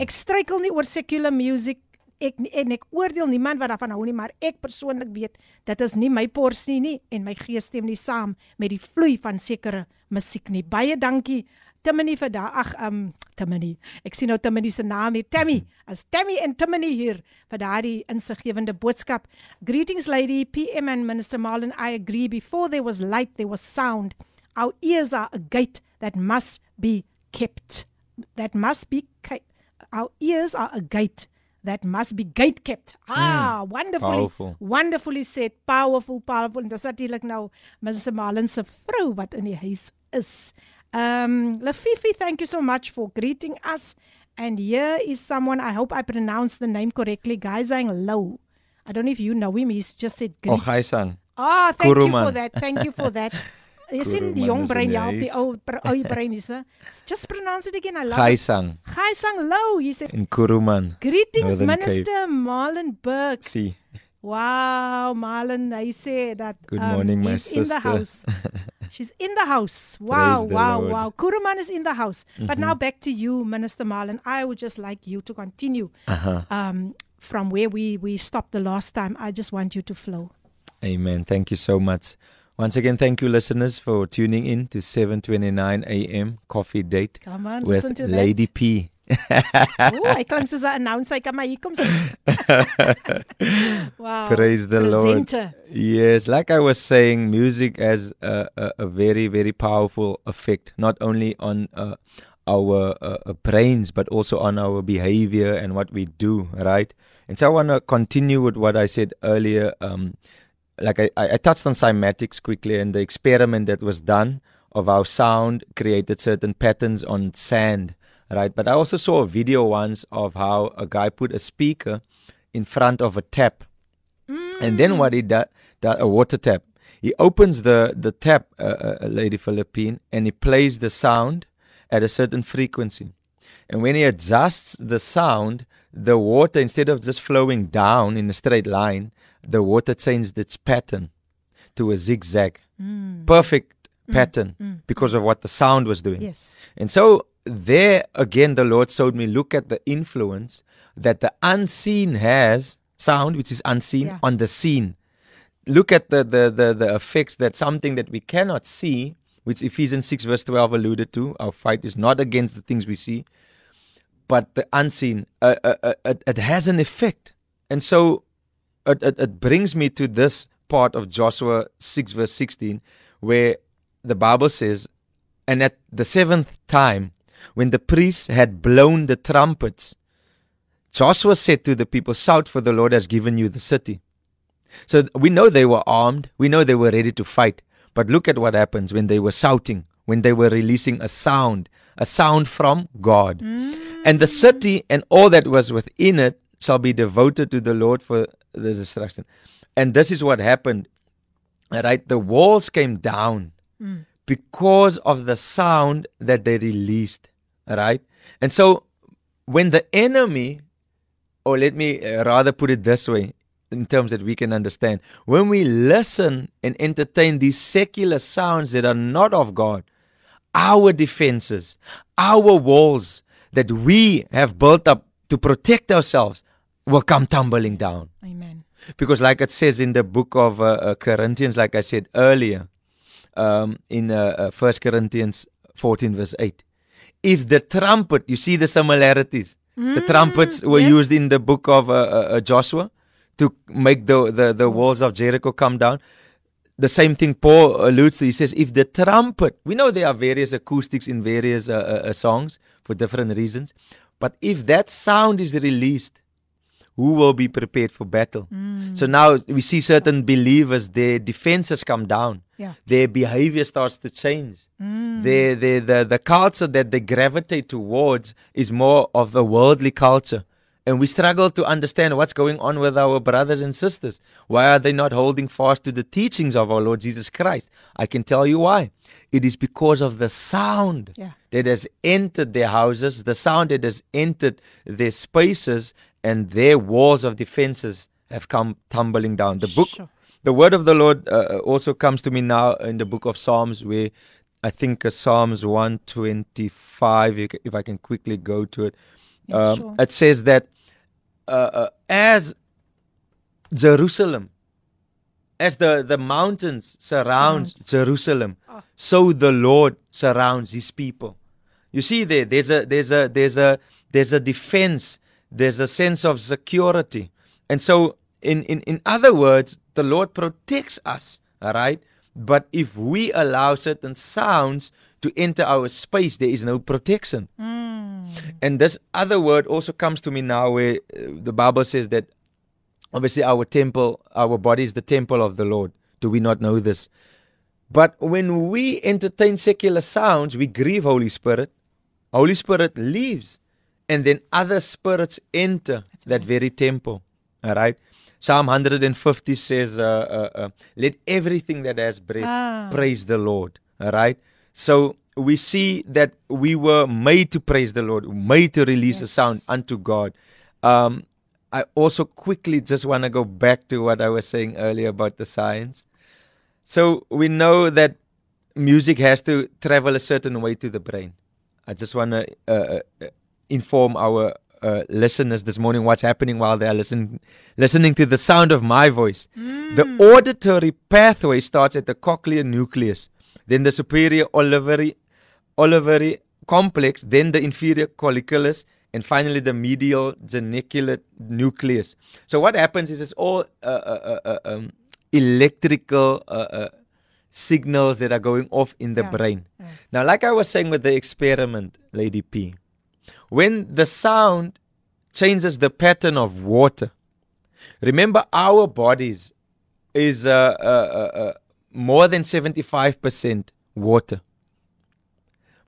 Ek struikel nie oor secular music ek en ek oordeel niemand wat daarvan hou nie, maar ek persoonlik weet dit is nie my porsie nie en my gees stem nie saam met die vloei van sekere musiek nie. Baie dankie Timmy vir daai ag um Timmy. Ek sien nou Timmy se naam hier. Tammy. As Tammy en Timmy hier vir daardie insiggewende boodskap. Greetings lady PM and Minister Marlin. I agree before there was light there was sound. Our ears are a gate that must be kept. That must be kept. Our ears are a gate that must be gate kept. Ah, mm, wonderfully. powerful. Wonderfully said. Powerful, powerful. En dis natuurlik nou Minister Marlin se vrou wat in die huis is. Um, Lafifi, thank you so much for greeting us. And here is someone, I hope I pronounced the name correctly, Gaizang Low. I don't know if you know him, he's just said Oh, greet. hy sang. Ah, thank you for that. Thank you for that. Jy sien die jong in brein op die ou ou brein is. Just pronounce it again. I love Hy it. sang Low, he says in Kuruman. Greetings Northern Minister Marlon Burke. See. Wow, Marlon, I sê that. Good um, morning, my he's in the sister. house. She's in the house. Wow, Praise wow, wow. Kuruman is in the house. But now back to you, Minister Marlon. I would just like you to continue Uh-huh. um, from where we, we stopped the last time. I just want you to flow. Amen. Thank you so much. Once again, thank you, listeners, for tuning in to 7:29 a.m. Koffiedate Come on, with listen to Lady P. Oh, I klink soos 'n announcer. Hy kan maar hier kom sit. wow. Praise the Lord. Yes, like I was saying, music has a, a, a very, very powerful effect, not only on uh, our uh, uh, brains, but also on our behavior and what we do, right? And so I want to continue with what I said earlier. Um, like I, I I touched on cymatics quickly and the experiment that was done of how sound created certain patterns on sand, right? But I also saw a video once of how a guy put a speaker in front of a tap and then what he does, a water tap, he opens the the tap, uh, uh, Lady Philippine, and he plays the sound at a certain frequency. And when he adjusts the sound, the water instead of just flowing down in a straight line, the water changed its pattern to a zigzag, perfect pattern because of what the sound was doing. Yes. And so there again, the Lord showed me look at the influence that the unseen has, sound, which is unseen, Yeah. on the scene. Look at the, the, the, the effects that something that we cannot see which Ephesians 6, verse 12 alluded to. Our fight is not against the things we see, but the unseen. Uh, uh, uh, it, it has an effect. And so it, it, it brings me to this part of Joshua 6, verse 16, where the Bible says, And at the seventh time, when the priests had blown the trumpets, Joshua said to the people, Shout, for the Lord has given you the city. So we know they were armed, we know they were ready to fight. But look at what happens when they were shouting, when they were releasing a sound, a sound from God. Mm. And the city and all that was within it shall be devoted to the Lord for the destruction. And this is what happened. Right? The walls came down mm. because of the sound that they released. Right? And so when the enemy, or let me uh, rather put it this way, in terms that we can understand. When we listen and entertain these secular sounds that are not of God, our defenses, our walls that we have built up to protect ourselves will come tumbling down. Amen. Because, like it says in the book of uh, uh, Corinthians, like I said earlier, um, in uh, 1 uh, Corinthians 14, verse 8, if the trumpet, you see the similarities, mm, the trumpets were yes. used in the book of uh, uh, Joshua to make the, the, the walls of Jericho come down. The same thing Paul alludes to. He says, if the trumpet, we know there are various acoustics in various uh, uh, uh, songs for different reasons, but if that sound is released, who will be prepared for battle? Mm. So now we see certain believers, their defenses come down. Yeah. Their behavior starts to change. Mm. Their, their, the, the culture that they gravitate towards is more of a worldly culture and we struggle to understand what's going on with our brothers and sisters. Why are they not holding fast to the teachings of our Lord Jesus Christ? I can tell you why. It is because of the sound yeah. that has entered their houses, the sound that has entered their spaces, and their walls of defenses have come tumbling down. The book, sure. the word of the Lord uh, uh also comes to me now in the book of Psalms, where I think uh, Psalms 125, if I can quickly go to it. Yes, um, sure. It says that uh, uh, as Jerusalem, as the, the mountains surround Jerusalem, oh. so the Lord surrounds his people. You see there, there's a there's a there's a there's a defense, there's a sense of security. And so in, in, in other words, the Lord protects us, all right? But if we allow certain sounds to enter our space, there is no protection. Mm. And this other word also comes to me now where uh, the Bible says that obviously our temple, our body is the temple of the Lord. Do we not know this? But when we entertain secular sounds, we grieve Holy Spirit. Holy Spirit leaves, and then other spirits enter That's that very temple. All right. Psalm 150 says, uh, uh, uh, "Let everything that has breath ah. praise the Lord." All right. So we see that we were made to praise the Lord, made to release yes. a sound unto God. Um, I also quickly just want to go back to what I was saying earlier about the science. So we know that music has to travel a certain way to the brain. I just want to uh, uh, inform our uh, listeners this morning what's happening while they are listening listening to the sound of my voice. Mm. The auditory pathway starts at the cochlear nucleus, then the superior olivary olivary complex, then the inferior colliculus, and finally the medial geniculate nucleus. So what happens is it's all uh, uh, uh, uh um, electrical uh, uh, signals that are going off in the yeah. brain. Yeah. Now, like I was saying with the experiment, Lady P, when the sound changes the pattern of water, remember our bodies is more than 75% water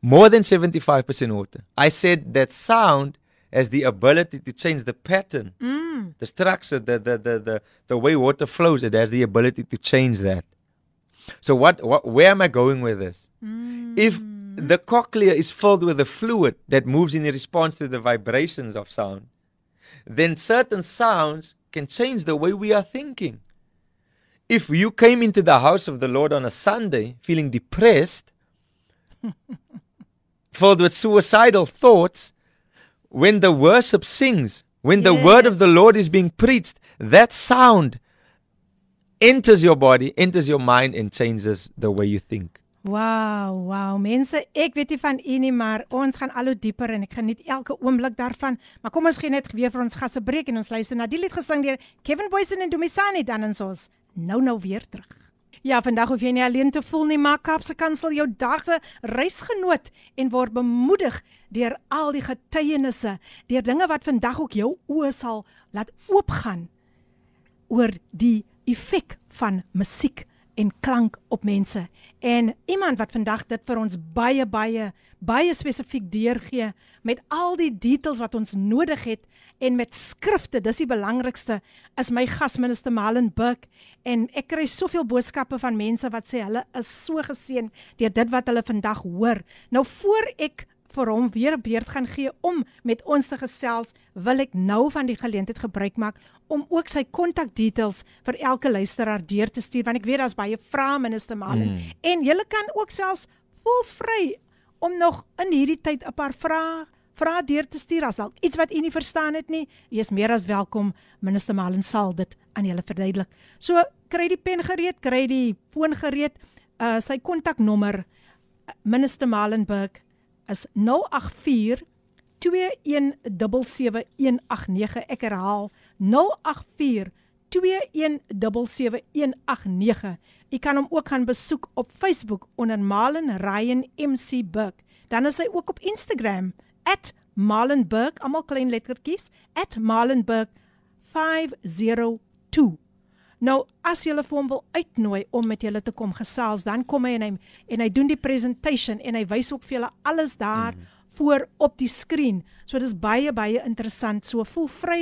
more than 75% water. I said that sound has the ability to change the pattern, mm. the structure, the, the, the, the, the way water flows. It has the ability to change that. So, what, what where am I going with this? Mm. If the cochlea is filled with a fluid that moves in response to the vibrations of sound, then certain sounds can change the way we are thinking. If you came into the house of the Lord on a Sunday feeling depressed, filled with suicidal thoughts, when the worship sings, when the word of the Lord is being preached, that sound enters your body, enters your mind, and changes the way you think. Wow, wow. Mense, ek weet nie van u nie, maar ons gaan al hoe dieper en ek geniet elke oomblik daarvan. Maar kom ons gee net weer vir ons gasse breek en ons luister na die lied gesing deur Kevin Boysen en Dumisani dan ons ons nou nou weer terug. Ja, vandag hoef jy nie alleen te voel nie, maar Kaapse Kansel jou dagse reisgenoot en word bemoedig deur al die getuienisse, deur dinge wat vandag ook jou oë sal laat oopgaan oor die effek van musiek en klank op mense. En iemand wat vandag dit vir ons baie baie baie spesifiek deurgee met al die details wat ons nodig het en met skrifte, dis die belangrikste, is my gasminister Malen Buck en ek kry soveel boodskappe van mense wat sê hulle is so geseën deur dit wat hulle vandag hoor. Nou voor ek vir hom weer 'n beurt gaan gee om met ons te gesels, wil ek nou van die geleentheid gebruik maak om ook sy kontak details vir elke luisteraar deur te stuur want ek weet daar's baie vrae minister Malen mm. en jy kan ook selfs voel vry om nog in hierdie tyd 'n paar vrae vra deur te stuur as dalk iets wat u nie verstaan het nie. U is meer as welkom. Minister Malen sal dit aan julle verduidelik. So kry die pen gereed, kry die foon gereed. Uh sy kontaknommer Minister Malenburg is 084 2177189. Ek herhaal 084 2177189. Jy kan hom ook gaan besoek op Facebook onder Malen Ryan MC Burg. Dan is hy ook op Instagram @malenburg, almal klein lettertjies @malenburg502. Nou as jy hulle vir hom wil uitnooi om met julle te kom gesels, dan kom hy en hy en hy doen die presentation en hy wys ook vir julle alles daar mm. voor op die skerm. So dis baie baie interessant. So voel vry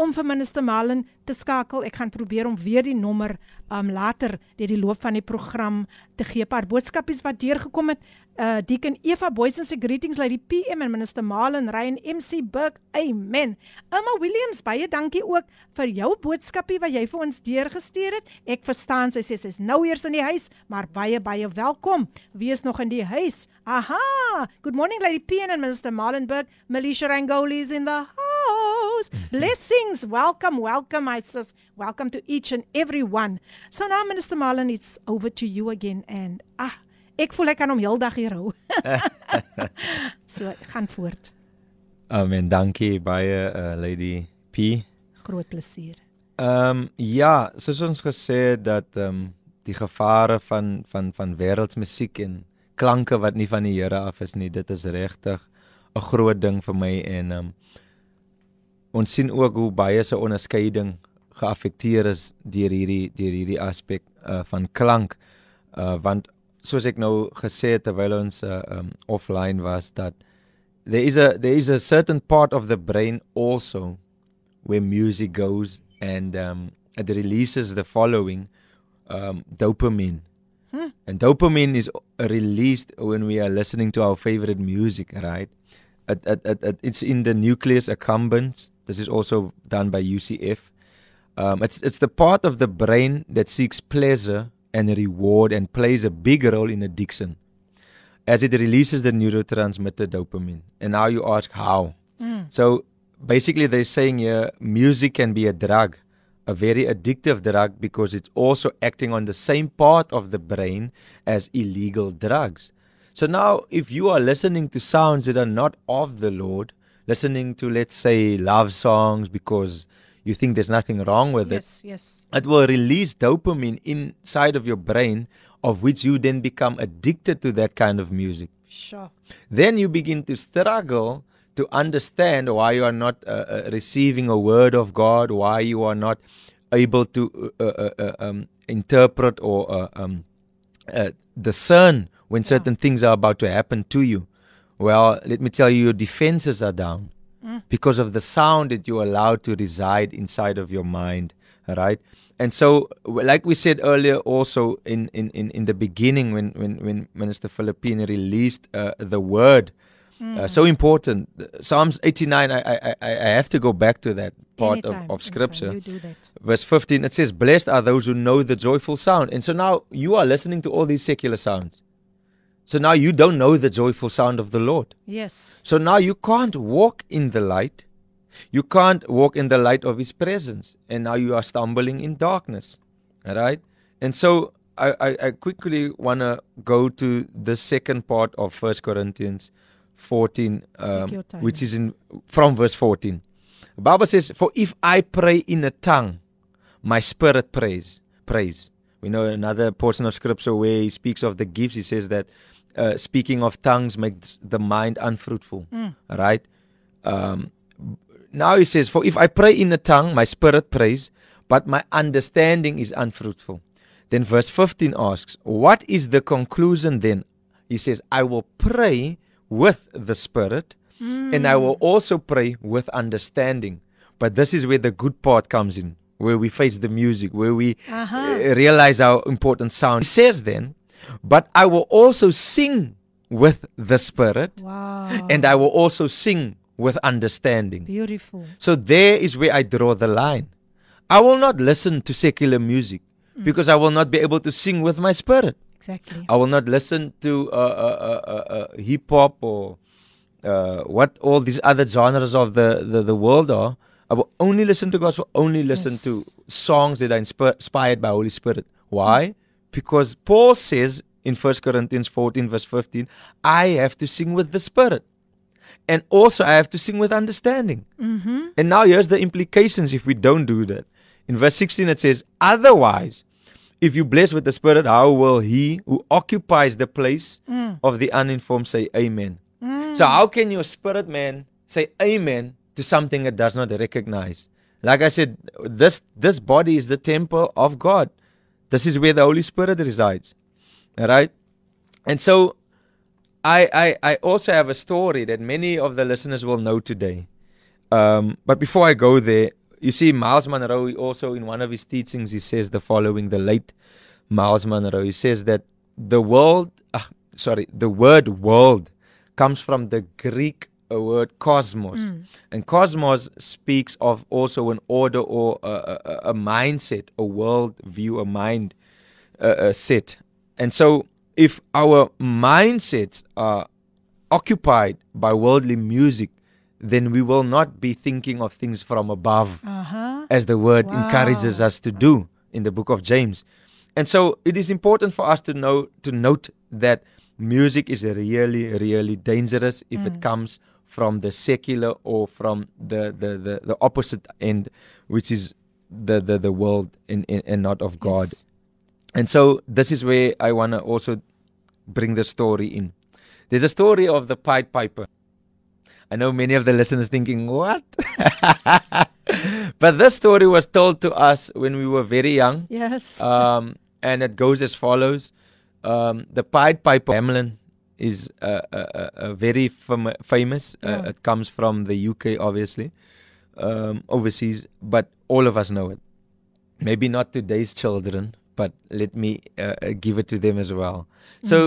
om vir minister Malen te skakel. Ek gaan probeer om weer die nommer um later deur die loop van die program te gee. Paar boodskapies wat deurgekom het uh Deacon Eva Boysen se greetings lady PM en minister Malen Ryan MC Burg. Amen. Emma Williams, baie dankie ook vir jou boodskapie wat jy vir ons deurgestuur het. Ek verstaan sy sê sy's nou eers in die huis, maar baie baie welkom. Wie is nog in die huis? Aha. Good morning lady PM and minister Malenburg. Rangoli is in the house. Blessings. Welcome, welcome my sis. Welcome to each and every one. So now minister Malen it's over to you again and ah Ek voel ek kan hom heeldag hier hou. so, gaan voort. Amen. Dankie baie uh, Lady P. Groot plesier. Ehm um, ja, soos ons gesê het dat ehm um, die gevare van van van wêreldsmusiek en klanke wat nie van die Here af is nie, dit is regtig 'n groot ding vir my en um, ons sien ook hoe baie se onderskeiding geaffekteer is deur hierdie deur hierdie aspek uh, van klank uh, want soos ek nou gesê het terwyl ons uh, um, offline was dat there is a there is a certain part of the brain also where music goes and um, it releases the following um, dopamine hmm. and dopamine is released when we are listening to our favorite music right it, it, it, it's in the nucleus accumbens this is also done by UCF um, it's it's the part of the brain that seeks pleasure and reward and plays a big role in addiction as it releases the neurotransmitter dopamine. And now you ask how. Mm. So basically, they're saying here music can be a drug, a very addictive drug, because it's also acting on the same part of the brain as illegal drugs. So now, if you are listening to sounds that are not of the Lord, listening to, let's say, love songs because you think there's nothing wrong with yes, it. Yes, yes. It will release dopamine inside of your brain, of which you then become addicted to that kind of music. Sure. Then you begin to struggle to understand why you are not uh, uh, receiving a word of God, why you are not able to uh, uh, uh um, interpret or uh, um, discern when certain yeah. things are about to happen to you. Well, let me tell you, your defenses are down mm. because of the sound that you allow to reside inside of your mind right and so like we said earlier also in in in, in the beginning when when when minister philippine released uh, the word mm. uh, so important psalms 89 I, I i i have to go back to that part of, of scripture verse 15 it says blessed are those who know the joyful sound and so now you are listening to all these secular sounds so now you don't know the joyful sound of the Lord. Yes. So now you can't walk in the light. You can't walk in the light of His presence. And now you are stumbling in darkness. All right? And so I, I, I quickly want to go to the second part of First Corinthians 14, um, which is in from verse 14. The Bible says, "For if I pray in a tongue, my spirit prays, praise." We know another portion of scripture where he speaks of the gifts. He says that uh, speaking of tongues makes the mind unfruitful. Right? Um, now he says, For if I pray in a tongue, my spirit prays, but my understanding is unfruitful. Then verse 15 asks, What is the conclusion then? He says, I will pray with the spirit, and I will also pray with understanding. But this is where the good part comes in, where we face the music, where we Uh-huh. uh, realize how important sound. He says then, But I will also sing with the spirit, Wow. and I will also sing with understanding. Beautiful. So there is where I draw the line. I will not listen to secular music because I will not be able to sing with my spirit. Exactly. I will not listen to uh, uh, uh, uh, uh, hip hop or uh, what all these other genres of the, the, the world are. I will only listen to gospel, only listen Yes. to songs that are inspi- inspired by Holy Spirit. Why? Because Paul says in 1 Corinthians 14, verse 15, I have to sing with the Spirit. And also, I have to sing with understanding. Mm-hmm. And now here's the implications if we don't do that. In verse 16, it says, Otherwise, if you bless with the Spirit, how will he who occupies the place of the uninformed say Amen? So, how can your spirit man say Amen to something it does not recognize? Like I said, this, this body is the temple of God. This is where the Holy Spirit resides. All right? And so, I, I, I also have a story that many of the listeners will know today. Um, but before I go there, you see, Myles Munroe also in one of his teachings he says the following: the late Myles Munroe he says that the world, ah, sorry, the word world comes from the Greek uh, word cosmos, and cosmos speaks of also an order or a, a, a mindset, a world view, a mind uh, uh, set. And so, if our mindsets are occupied by worldly music, then we will not be thinking of things from above, Uh-huh. as the word Wow. encourages us to do in the book of James. And so, it is important for us to know to note that music is really, really dangerous if it comes from the secular or from the the, the, the opposite end, which is the the, the world in, and not of God. Yes. And so this is where I want to also bring the story in. There's a story of the Pied Piper. I know many of the listeners thinking, what? but this story was told to us when we were very young. Yes. Um, and it goes as follows. Um, the Pied Piper Hamelin is uh, uh, uh, uh, very fam- famous. Uh, Yeah. it comes from the UK, obviously, um, overseas, but all of us know it. Maybe not today's children, but let me uh, uh, give it to them as well. So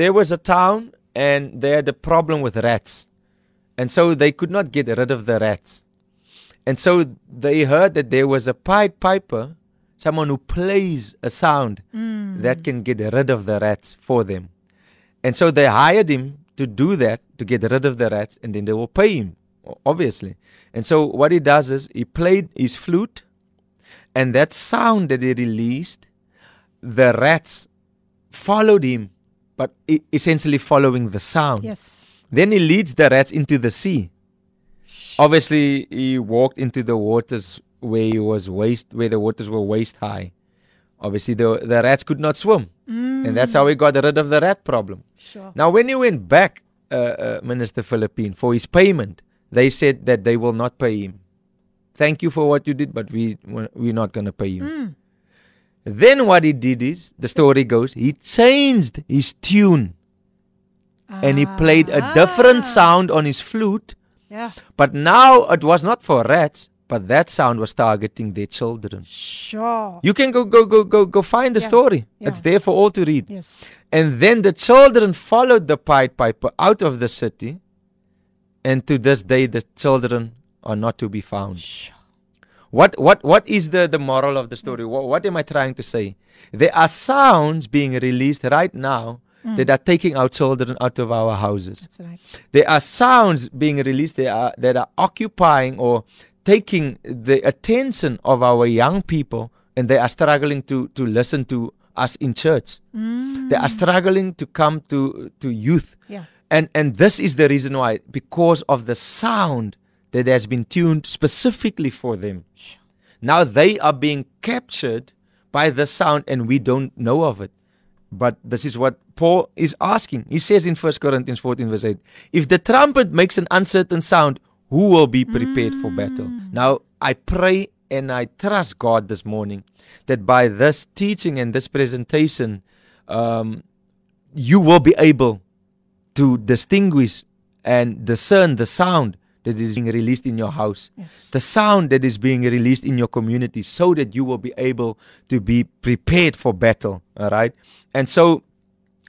there was a town, and they had a problem with rats, and so they could not get rid of the rats. And so they heard that there was a Pied Piper, someone who plays a sound that can get rid of the rats for them. And so they hired him to do that, to get rid of the rats, and then they will pay him, obviously. And so what he does is he played his flute, and that sound that he released, the rats followed him, but essentially following the sound. yes. Then he leads the rats into the sea. Obviously, he walked into the waters where he was waist, where the waters were waist high. Obviously, the the rats could not swim, and that's how he got rid of the rat problem. Sure. Now, when he went back, uh, uh, Minister Philippine, for his payment, they said that they will not pay him. Thank you for what you did, but we we're not going to pay you. Then what he did is, the story goes, he changed his tune and he played a different Ah. sound on his flute. Yeah. But now it was not for rats, but that sound was targeting their children. Sure. You can go go go go go find the Yeah, story. yeah. It's there for all to read. Yes. And then the children followed the Pied Piper out of the city. And to this day the children are not to be found. Sure. What what what is the the moral of the story? What, what am I trying to say? There are sounds being released right now mm. that are taking our children out of our houses. That's right. There are sounds being released that are, that are occupying or taking the attention of our young people, and they are struggling to, to listen to us in church. Mm. They are struggling to come to to youth. Yeah. And and this is the reason why because of the sound that has been tuned specifically for them. Now they are being captured by the sound and we don't know of it. But this is what Paul is asking. He says in 1 Corinthians 14 verse 8, if the trumpet makes an uncertain sound, who will be prepared for battle? Now I pray and I trust God this morning that by this teaching and this presentation, um, you will be able to distinguish and discern the sound that is being released in your house, Yes. the sound that is being released in your community, so that you will be able to be prepared for battle. All right. And so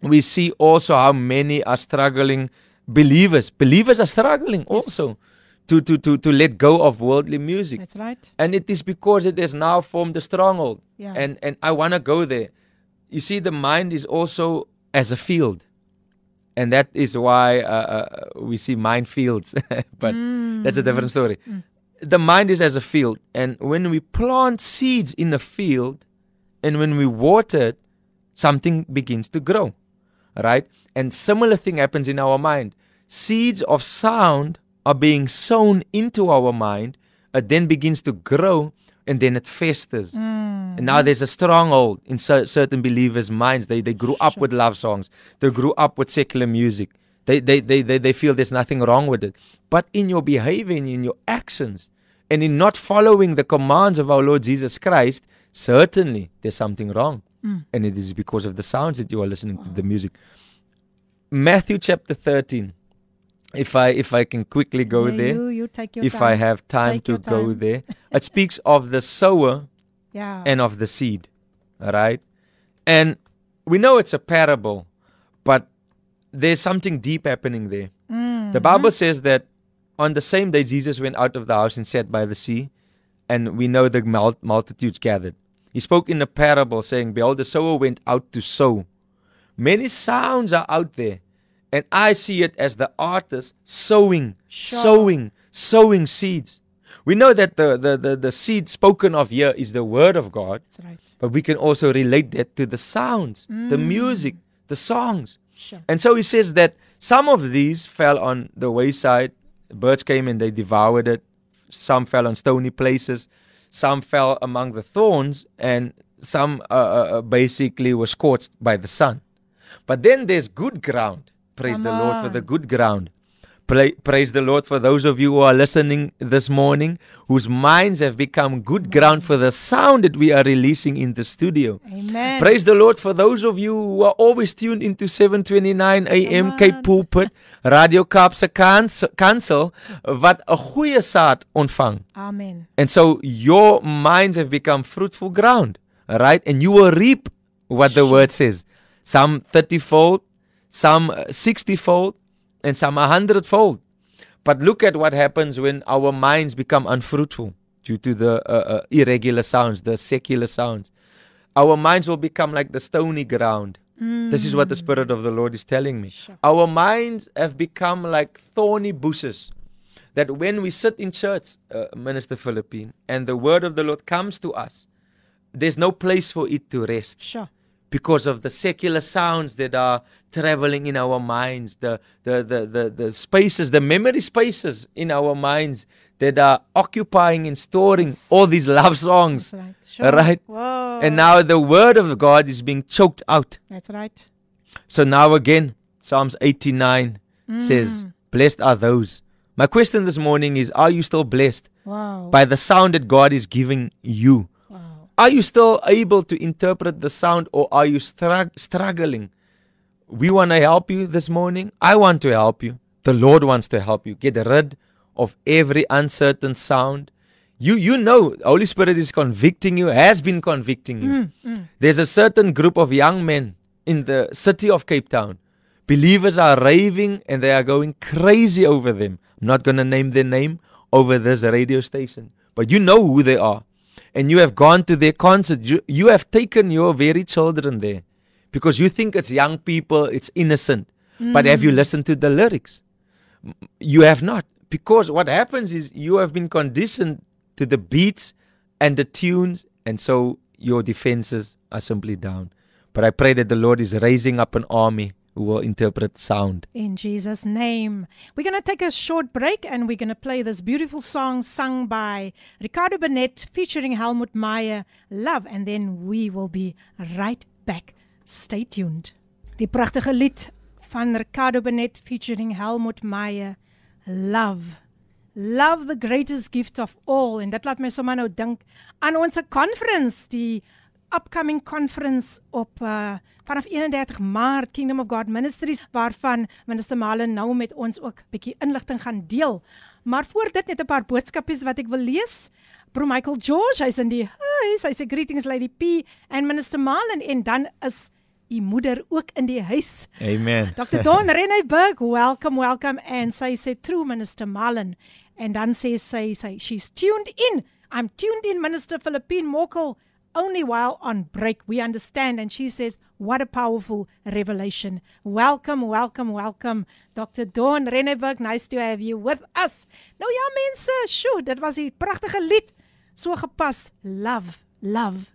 we see also how many are struggling. Believers, believers are struggling also to, to, to, to let go of worldly music. That's right. And it is because it has now formed a stronghold. Yeah. And and I want to go there. You see, the mind is also as a field, and that is why uh, uh, we see minefields. but that's a different story. The mind is as a field, and when we plant seeds in a field, and when we water it, something begins to grow, right? And similar thing happens in our mind. Seeds of sound are being sown into our mind. It then begins to grow, and then it festers. Hmm. And now there's a stronghold in cer- certain believers' minds. They they grew up with love songs. They grew up with secular music. They they, they they they feel there's nothing wrong with it. But in your behavior and in your actions, and in not following the commands of our Lord Jesus Christ, certainly there's something wrong. Hmm. And it is because of the sounds that you are listening to the music. Matthew chapter 13. If I if I can quickly go Yeah, there You, you take your if time. I have time Take to your go there. It speaks of the sower Yeah. and of the seed. All right. And we know it's a parable, but there's something deep happening there. Mm. The Bible says that on the same day Jesus went out of the house and sat by the sea, and we know the mul- multitudes gathered. He spoke in a parable, saying, Behold, the sower went out to sow. Many sounds are out there, and I see it as the artist sowing, Sure. sowing, sowing seeds. We know that the, the, the, the seed spoken of here is the word of God, That's right. but we can also relate that to the sounds, the music, the songs. Sure. And so he says that some of these fell on the wayside. Birds came and they devoured it. Some fell on stony places. Some fell among the thorns. And some uh, uh, uh, basically were scorched by the sun. But then there's good ground. Praise Come the Lord for the good ground. Pra- praise the Lord for those of you who are listening this morning, whose minds have become good ground for the sound that we are releasing in the studio. Amen. Praise the Lord for those of you who are always tuned into 729 AM Cape on. Pulpit, Radio Kaapse Kansel wat 'n goeie saad ontvang. Amen. And so your minds have become fruitful ground, right? And you will reap what the word says. Some 30 fold, some 60 fold, and some 100 fold. But look at what happens when our minds become unfruitful due to the uh, uh, irregular sounds, the secular sounds. Our minds will become like the stony ground. This is what the Spirit of the Lord is telling me. Sure. Our minds have become like thorny bushes that when we sit in church, uh, Minister Philippine, and the word of the Lord comes to us, there's no place for it to rest Sure. Because of the secular sounds that are traveling in our minds, the, the, the, the, the spaces, the memory spaces in our minds that are occupying and storing Yes. all these love songs. That's right. Sure. Right. Whoa. And now the word of God is being choked out. That's right. So now again, Psalms 89 mm. says, Blessed are those. My question this morning is Are you still blessed Wow. by the sound that God is giving you? Are you still able to interpret the sound or are you strug- struggling? We want to help you this morning. I want to help you. The Lord wants to help you. Get rid of every uncertain sound. You you know Holy Spirit is convicting you, has been convicting you. Mm, mm. There's a certain group of young men in the city of Cape Town. Believers are raving and they are going crazy over them. I'm not going to name their name over this radio station, but you know who they are. And you have gone to their concert. You, you have taken your very children there because you think it's young people, it's innocent. But have you mm. listened to the lyrics? You have not. Because what happens is you have been conditioned to the beats and the tunes, and so your defenses are simply down. But I pray that the Lord is raising up an army who will interpret sound. In Jesus' name. We're going to take a short break and we're going to play this beautiful song sung by Ricardo Bennett featuring Helmut Meyer, Love, and then we will be right back. Stay tuned. Die pragtige lied van Ricardo Bennett featuring Helmut Meyer, Love. Love the greatest gift of all en dit laat my sommer nou dink aan ons conference die upcoming conference op uh vanaf 31 Maart Kingdom of God Ministries waarvan minister Malen nou met ons ook bietjie inligting gaan deel. Maar voor dit net 'n paar boodskapies wat ek wil lees. Bro Michael George, hy's in die huis. Hy sê greetings Lady P en minister Malen en dan is u moeder ook in die huis. Amen. Dr. Don Renee Burg, welcome, welcome and sy sê true minister Malen en dan sê sy sy she's tuned in. I'm tuned in minister Philippine Mokel only while on break we understand. And she says what a powerful revelation. Welcome welcome welcome. Dr dawn renneberg nice to have you with us. Nou ja mense sjoe dit was 'n pragtige lied. So gepas love love.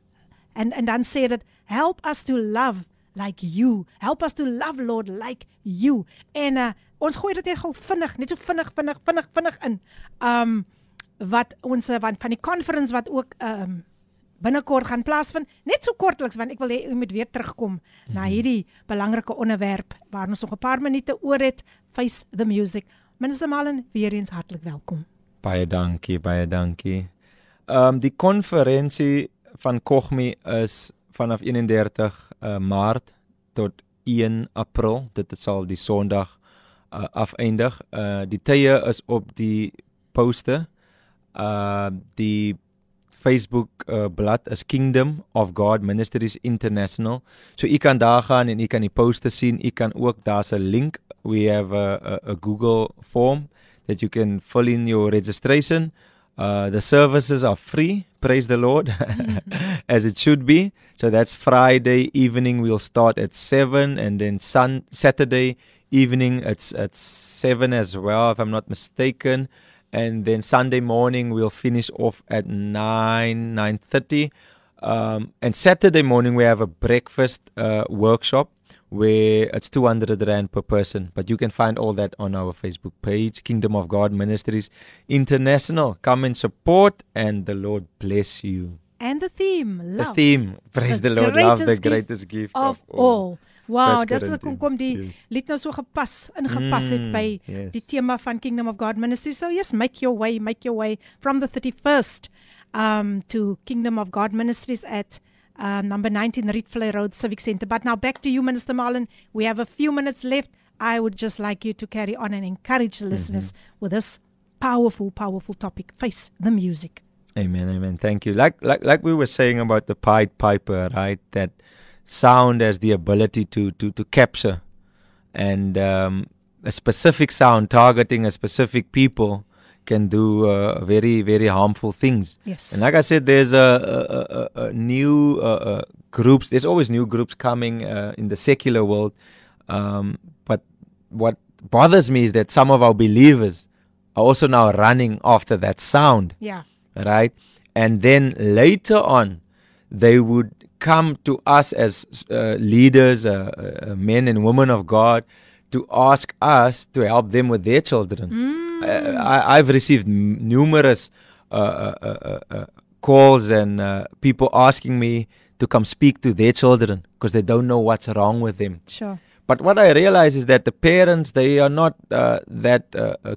En en dan sê dit help us to love like you. Help us to love lord like you. En uh, ons gooi dit net gou vinnig net so vinnig vinnig vinnig vinnig in. Um wat ons van van die conference wat ook um binnekort gaan plaasvind. Net so kortliks want ek wil hê u moet weer terugkom mm -hmm. na mhm. hierdie belangrike onderwerp waar ons nog 'n paar minute oor het. Face the music. Minister Malen, weer eens hartlik welkom. Baie dankie, baie dankie. Ehm um, die konferensie van Kogmi is vanaf 31 uh, eh, Maart tot 1 April. Dit sal die Sondag uh, afeindig. Uh die tye is op die poste. Uh die Facebook uh, blad is Kingdom of God Ministries International. So u kan daar gaan en u kan die poste sien. U kan ook daar's 'n link. We have a, a, a Google form that you can fill in your registration. Uh, the services are free. Praise the Lord, as it should be. So that's Friday evening. We'll start at seven, and then Sun Saturday evening it's at seven as well, if I'm not mistaken and then Sunday morning we'll finish off at 9 9:30 um, and Saturday morning we have a breakfast uh, workshop where it's 200 rand per person. But you can find all that on our Facebook page Kingdom of God Ministries International. Come and support and the Lord bless you. And the theme love. the theme. Praise the, the Lord. Love the greatest gift, gift of, of all, all. Wow, dit is kom kom die yes. lied nou so gepas, ingepas het mm, by yes. die tema van Kingdom of God Ministry. So yes, make your way, make your way from the 31st um to Kingdom of God Ministries at um, number 19 Rietvlei Road Civic Center. But now back to you Minister Marlon. We have a few minutes left. I would just like you to carry on and encourage the listeners mm-hmm. with this powerful powerful topic. Face the music. Amen. Amen. Thank you. Like like like we were saying about the Pied Piper, right? That sound has the ability to to to capture. And um, a specific sound targeting a specific people can do uh, very very harmful things. Yes. And like i said there's a, a, a, a new uh, uh, groups there's always new groups coming uh, in the secular world. Um, but what bothers me is that some of our believers are also now running after that sound. Yeah. Right? And then later on they would come to us as uh, leaders, uh, uh, men and women of God, to ask us to help them with their children. Mm. I, have received numerous uh, uh, uh, calls and people asking me to come speak to their children because they don't know what's wrong with them. Sure. But what I realize is that the parents they are not that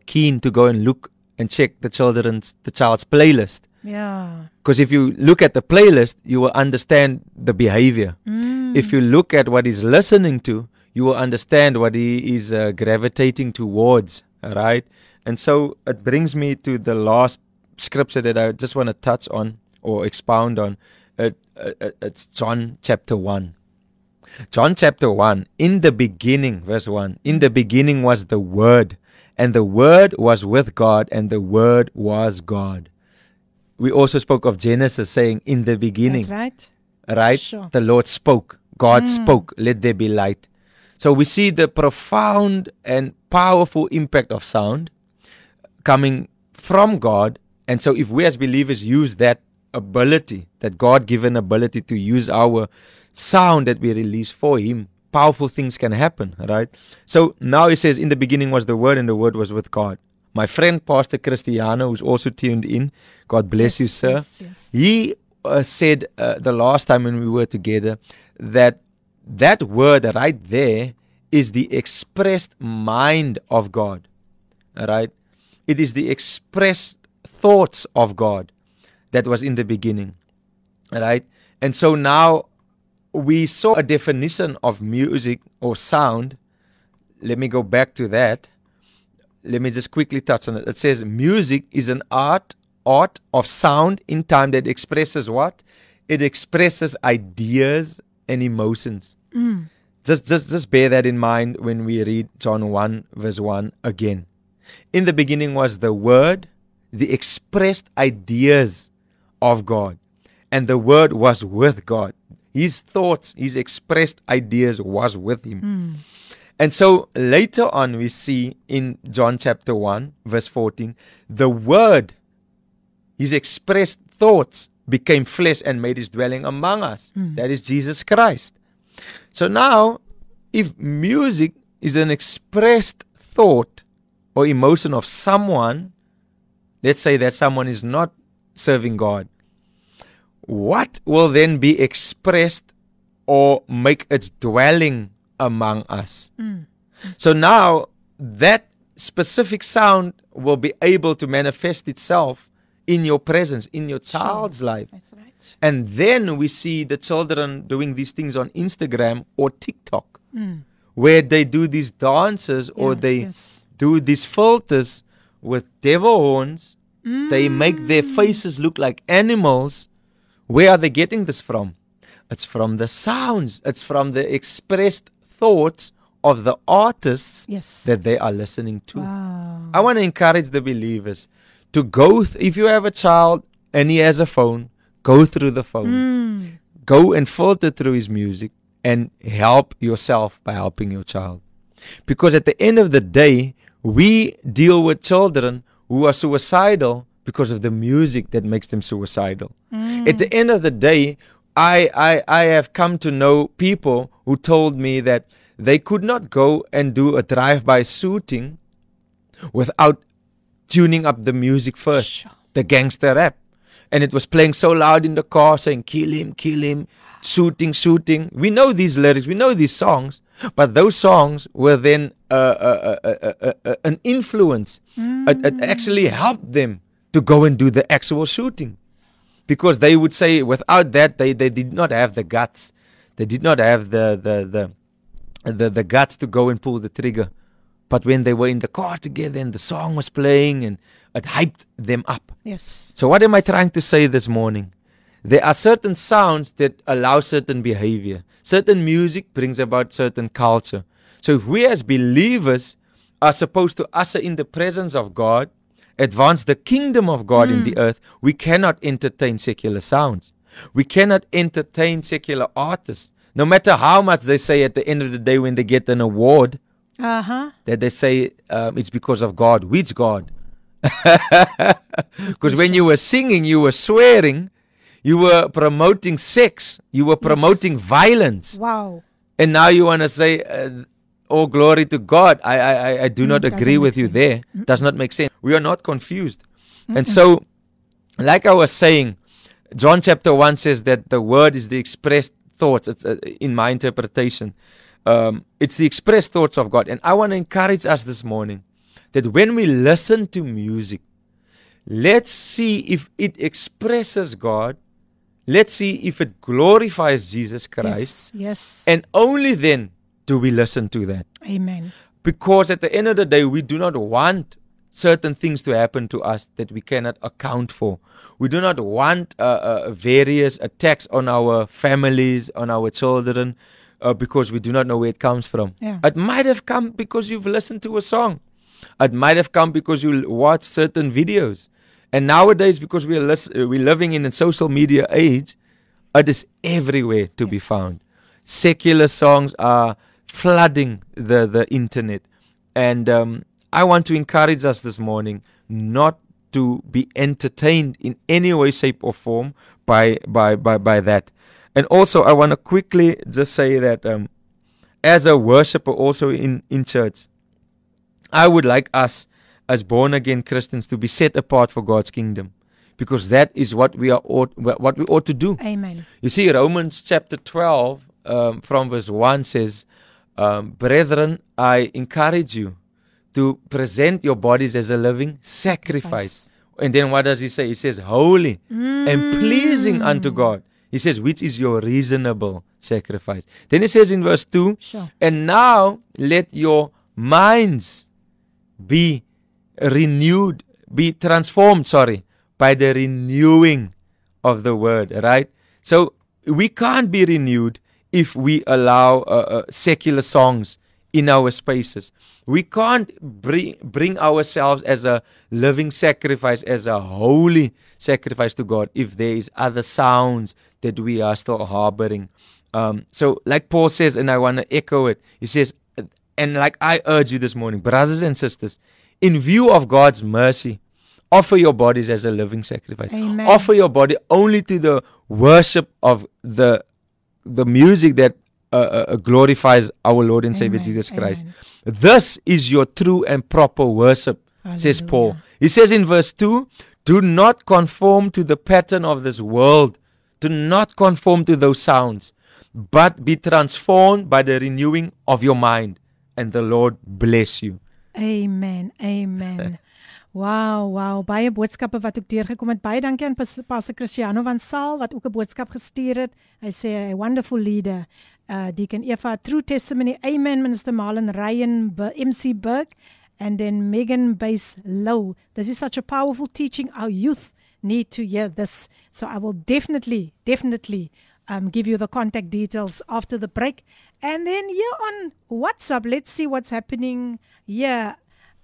keen to go and look and check the children's the child's playlist. Yeah. Because if you look at the playlist, you will understand the behavior. Mm. If you look at what he's listening to, you will understand what he is uh, gravitating towards. Right? And so it brings me to the last scripture that I just want to touch on or expound on. It, it, it's John chapter 1. John chapter 1, in the beginning, verse 1, in the beginning was the Word, and the Word was with God, and the Word was God we also spoke of Genesis saying in the beginning. That's right. Right? Sure. The Lord spoke. God mm. spoke. Let there be light. So we see the profound and powerful impact of sound coming from God. And so if we as believers use that ability, that God given ability to use our sound that we release for Him, powerful things can happen, right? So now He says, In the beginning was the Word, and the Word was with God. My friend, Pastor Cristiano, who's also tuned in, God bless Yes, you, sir. yes, yes. He uh, said uh, the last time when we were together that that word right there is the expressed mind of God. All right? It is the expressed thoughts of God that was in the beginning. All right? And so now we saw a definition of music or sound. Let me go back to that. Let me just quickly touch on it. It says music is an art art of sound in time that expresses what? It expresses ideas and emotions. Mm. Just, just, just bear that in mind when we read John 1, verse 1 again. In the beginning was the Word, the expressed ideas of God, and the Word was with God. His thoughts, his expressed ideas was with him. Mm. And so later on, we see in John chapter 1, verse 14, the Word, his expressed thoughts, became flesh and made his dwelling among us. Hmm. That is Jesus Christ. So now, if music is an expressed thought or emotion of someone, let's say that someone is not serving God, what will then be expressed or make its dwelling among us? Mm. So now that specific sound will be able to manifest itself in your presence, in your child's life. That's right. And then we see the children doing these things on Instagram or TikTok, mm. where they do these dances or they yes. do these filters with devil horns. They mm. make their faces look like animals. Where are they getting this from? It's from the sounds, it's from the expressed thoughts of the artists Yes. that they are listening to. Wow. I want to encourage the believers to go, th- if you have a child and he has a phone, go through the phone. Hmm. Go and filter through his music and help yourself by helping your child. Because at the end of the day, we deal with children who are suicidal because of the music that makes them suicidal. Hmm. At the end of the day, I, I, I have come to know people who told me that they could not go and do a drive by shooting without tuning up the music first, the gangster rap. And it was playing so loud in the car saying, kill him, kill him, shooting, shooting. We know these lyrics, we know these songs, but those songs were then uh, uh, uh, uh, uh, uh, an influence. It, it actually helped them to go and do the actual shooting. Because they would say, without that, they, they did not have the guts. They did not have the, the, the, the, the guts to go and pull the trigger. But when they were in the car together and the song was playing and it hyped them up. Yes. So, what am I trying to say this morning? There are certain sounds that allow certain behavior. Certain music brings about certain culture. So, if we as believers are supposed to usher in the presence of God, advance the kingdom of God in mm. the earth, we cannot entertain secular sounds. We cannot entertain secular artists. No matter how much they say at the end of the day when they get an award, Uh huh. that they say um, it's because of God. Which God? Because when you were singing, you were swearing, you were promoting sex, you were promoting violence, Wow. and now you want to say, uh, "All glory to God." I I, I- do not doesn't agree with you sense. there. Does not make sense. We are not confused, and so, like I was saying, John chapter one says that the word is the expressed thoughts. It's uh, in my interpretation. Um, it's the expressed thoughts of God, and I want to encourage us this morning that when we listen to music, let's see if it expresses God. Let's see if it glorifies Jesus Christ. Yes. Yes. And only then do we listen to that. Amen. Because at the end of the day, we do not want certain things to happen to us that we cannot account for. We do not want uh, uh, various attacks on our families, on our children, uh, because we do not know where it comes from. Yeah. It might have come because you've listened to a song. It might have come because you watched certain videos. And nowadays, because we are lis- uh, we're living in a social media age, it is everywhere to be found. Secular songs are flooding the, the internet. And um, I want to encourage us this morning not to be entertained in any way, shape, or form by, by, by, by that. And also, I want to quickly just say that um, as a worshiper, also in, in church, I would like us as born again Christians to be set apart for God's kingdom because that is what we are ought, what we ought to do. Amen. You see, Romans chapter 12 um, from verse 1 says, um, Brethren, I encourage you to present your bodies as a living sacrifice. And then what does he say? He says, Holy Mm. and pleasing unto God. He says, Which is your reasonable sacrifice. Then he says in verse 2, Sure. And now let your minds be renewed, be transformed, sorry, by the renewing of the word, right? So we can't be renewed if we allow uh, uh, secular songs in our spaces. We can't bring, bring ourselves as a living sacrifice, as a holy sacrifice to God, if there is other sounds that we are still harboring. Um, so, like Paul says, and I want to echo it, he says, and like I urge you this morning, brothers and sisters, in view of God's mercy, offer your bodies as a living sacrifice. Amen. Offer your body only to the worship of the the music that uh, uh, glorifies our Lord and Savior Amen. Jesus Christ. Amen. This is your true and proper worship, says Paul. Hallelujah. He says in verse 2 Do not conform to the pattern of this world, do not conform to those sounds, but be transformed by the renewing of your mind, and the Lord bless you. Amen. Amen. Wow, wow, baie boodskappe wat ook deurgekom het. Baie dankie aan Pas- Pastor Cristiano van Saal wat ook 'n boodskap gestuur het. Hy sê a wonderful leader. Uh Deacon Eva True Testimony. Amen Minister Marlon Ryan B- MC Burke and then Megan Baselow. This is such a powerful teaching our youth need to hear this. So I will definitely definitely um, give you the contact details after the break. And then here on WhatsApp, let's see what's happening here.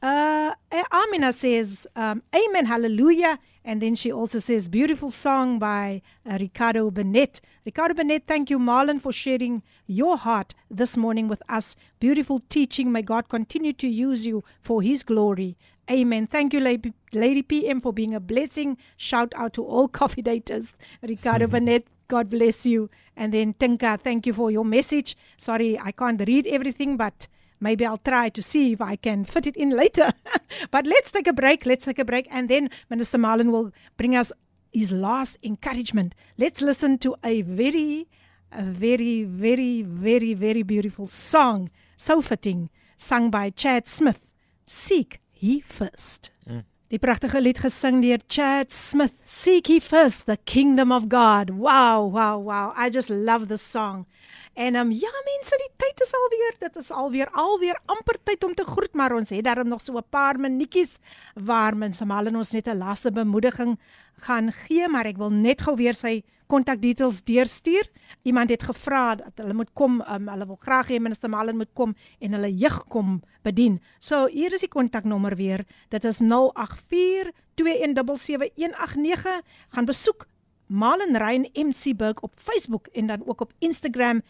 Uh, Amina says, um, Amen, hallelujah. And then she also says, beautiful song by uh, Ricardo Bennett. Ricardo Bennett, thank you, Marlon, for sharing your heart this morning with us. Beautiful teaching. May God continue to use you for his glory. Amen. Thank you, Lady, Lady PM, for being a blessing. Shout out to all coffee daters. Ricardo Bennett, God bless you. And then Tinka, thank you for your message. Sorry, I can't read everything, but maybe I'll try to see if I can fit it in later. but let's take a break. Let's take a break. And then Minister Marlon will bring us his last encouragement. Let's listen to a very, a very, very, very, very beautiful song. So fitting, sung by Chad Smith. Seek ye first. Mm. Die pragtige lied gesing deur Chad Smith. Seek ye first the kingdom of God. Wow, wow, wow. I just love this song. En um ja mense, die tyd is alweer, dit is alweer alweer amper tyd om te groet, maar ons het daarom nog so 'n paar minuutjies waar mense mal en ons net 'n laaste bemoediging gaan gee, maar ek wil net gou weer sy kontakdetails deurstuur. Iemand het gevra dat hulle moet kom, um, hulle wil graag hê minister Malen moet kom en hulle jeug kom bedien. So hier is die kontaknommer weer. Dit is 084 2177189. Gaan besoek Malen Rein MC Burg op Facebook en dan ook op Instagram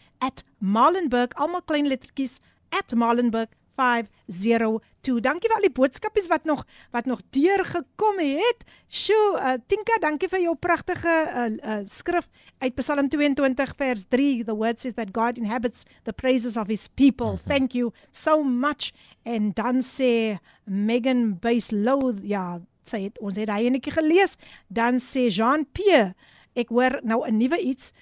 @malenburg almal klein lettertjies @malenburg 502. Dankie vir al die boodskapies wat nog wat nog deurgekom het. Sjoe, uh, Tinka, dankie vir jou pragtige uh, uh, skrif uit Psalm 22 vers 3. The word says that God inhabits the praises of his people. Thank you so much. En dan sê Megan Baselow, ja, sy het ons het hy enetjie gelees. Dan sê Jean P. Ek hoor nou 'n nuwe iets.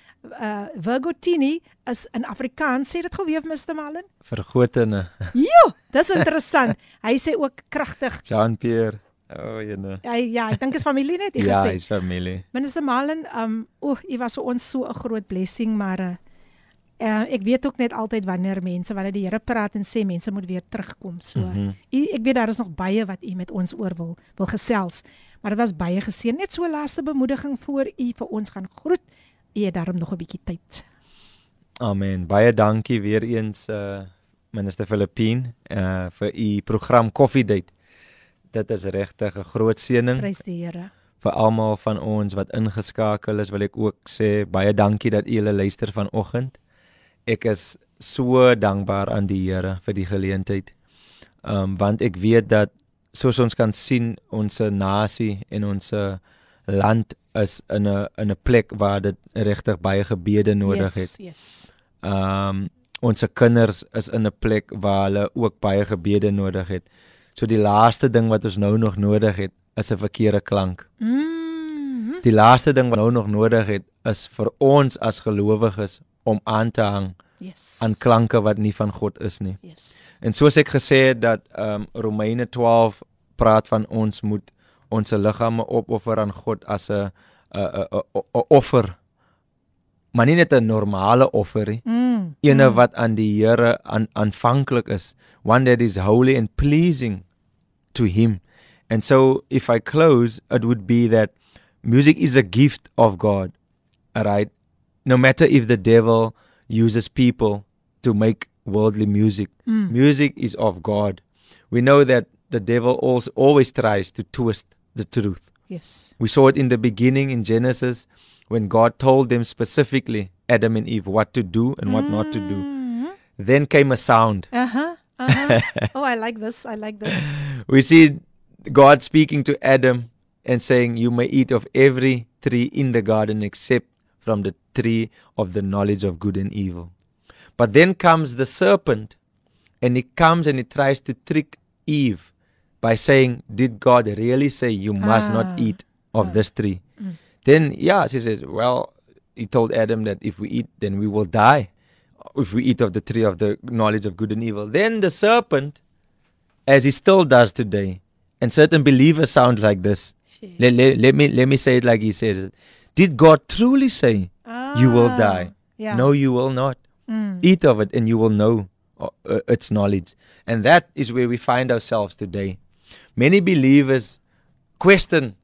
Uh Virgo Tini is in Afrikaans. Sê dit gou weer Mr. Malen. Vergotene. Jo, dis interessant. hy sê ook kragtig. Jean Pierre. O, oh, jene. Hy ja, ek dink is familie net, jy Ja, gesê. hy's familie. Minister Malen, um o, u was vir ons so 'n groot blessing, maar uh, uh ek weet ook net altyd wanneer mense wanneer die Here praat en sê mense moet weer terugkom. So mm Mhm. u ek weet daar is nog baie wat u met ons oor wil wil gesels. Maar dit was baie geseën. Net so laaste bemoediging voor u vir ons gaan groet. U het daarom nog 'n bietjie tyd. Amen. Baie dankie weer eens uh minister Filippine uh vir u program Coffee Date. Dit is regtig 'n groot seëning Prys die Here. vir almal van ons wat ingeskakel is. Wil ek ook sê baie dankie dat u julle luister vanoggend. Ek is so dankbaar aan die Here vir die geleentheid. Um want ek weet dat soos ons kan sien ons nasie en ons land is in 'n in 'n plek waar dit regtig baie gebede nodig yes, het. Yes. Ehm um, ons kinders is in 'n plek waar hulle ook baie gebede nodig het. So die laaste ding wat ons nou nog nodig het, is 'n verkeerde klank. Mm. Die laaste ding wat nou nog nodig het, is vir ons as gelowiges om aan te hang Yes. aan klanke wat nie van God is nie. Yes. En soos ek gesê het dat ehm um, Romeine 12 praat van ons moet ons liggame opoffer aan God as 'n 'n 'n offer. Maar nie net 'n normale offer nie. Mm. Eene wat aan die Here aan aanvanklik is, one that is holy and pleasing to him. And so if I close, it would be that music is a gift of God. All right? No matter if the devil uses people to make worldly music, Mm. music is of God. We know that the devil also always tries to twist the truth. Yes. We saw it in the beginning in Genesis when God told them specifically, Adam and Eve, what to do and what not to do. Mm. Then came a sound. Uh-huh. Uh-huh. oh, I like this. I like this. We see God speaking to Adam and saying, You may eat of every tree in the garden except from the tree of the knowledge of good and evil. But then comes the serpent, and he comes and he tries to trick Eve by saying, Did God really say you must Ah. not eat of this tree? Mm. Then, yeah, she says, Well, he told Adam that if we eat, then we will die. If we eat of the tree of the knowledge of good and evil. Then the serpent, as he still does today, and certain believers sound like this. Let, let, let me let me say it like he said it. Did God truly say you will Ah, die? Yeah. No, you will not. Mm. Eat of it, and you will know uh, uh, its knowledge. And that is where we find ourselves today. Many believers question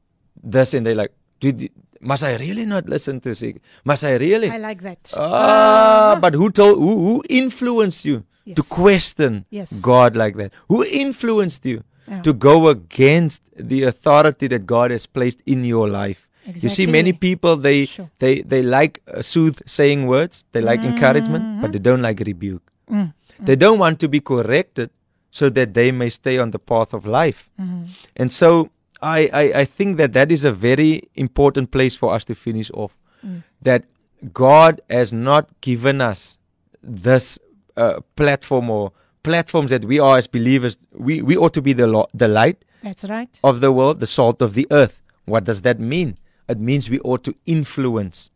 this, and they're like, "Did must I really not listen to Sig? Must I really?" I like that. Ah, but who told who, who influenced you to question Yes. God like that? Who influenced you Yeah. to go against the authority that God has placed in your life? You see, many people they Sure. they they like uh, soothsaying words, they like encouragement, but they don't like rebuke. Mm. They don't want to be corrected so that they may stay on the path of life. Mm. And so I, I, I think that that is a very important place for us to finish off. Mm. That God has not given us this uh, platform or platforms that we are as believers. We, we ought to be the, lo- the light That's right. of the world, the salt of the earth. What does that mean? It means we ought to influence.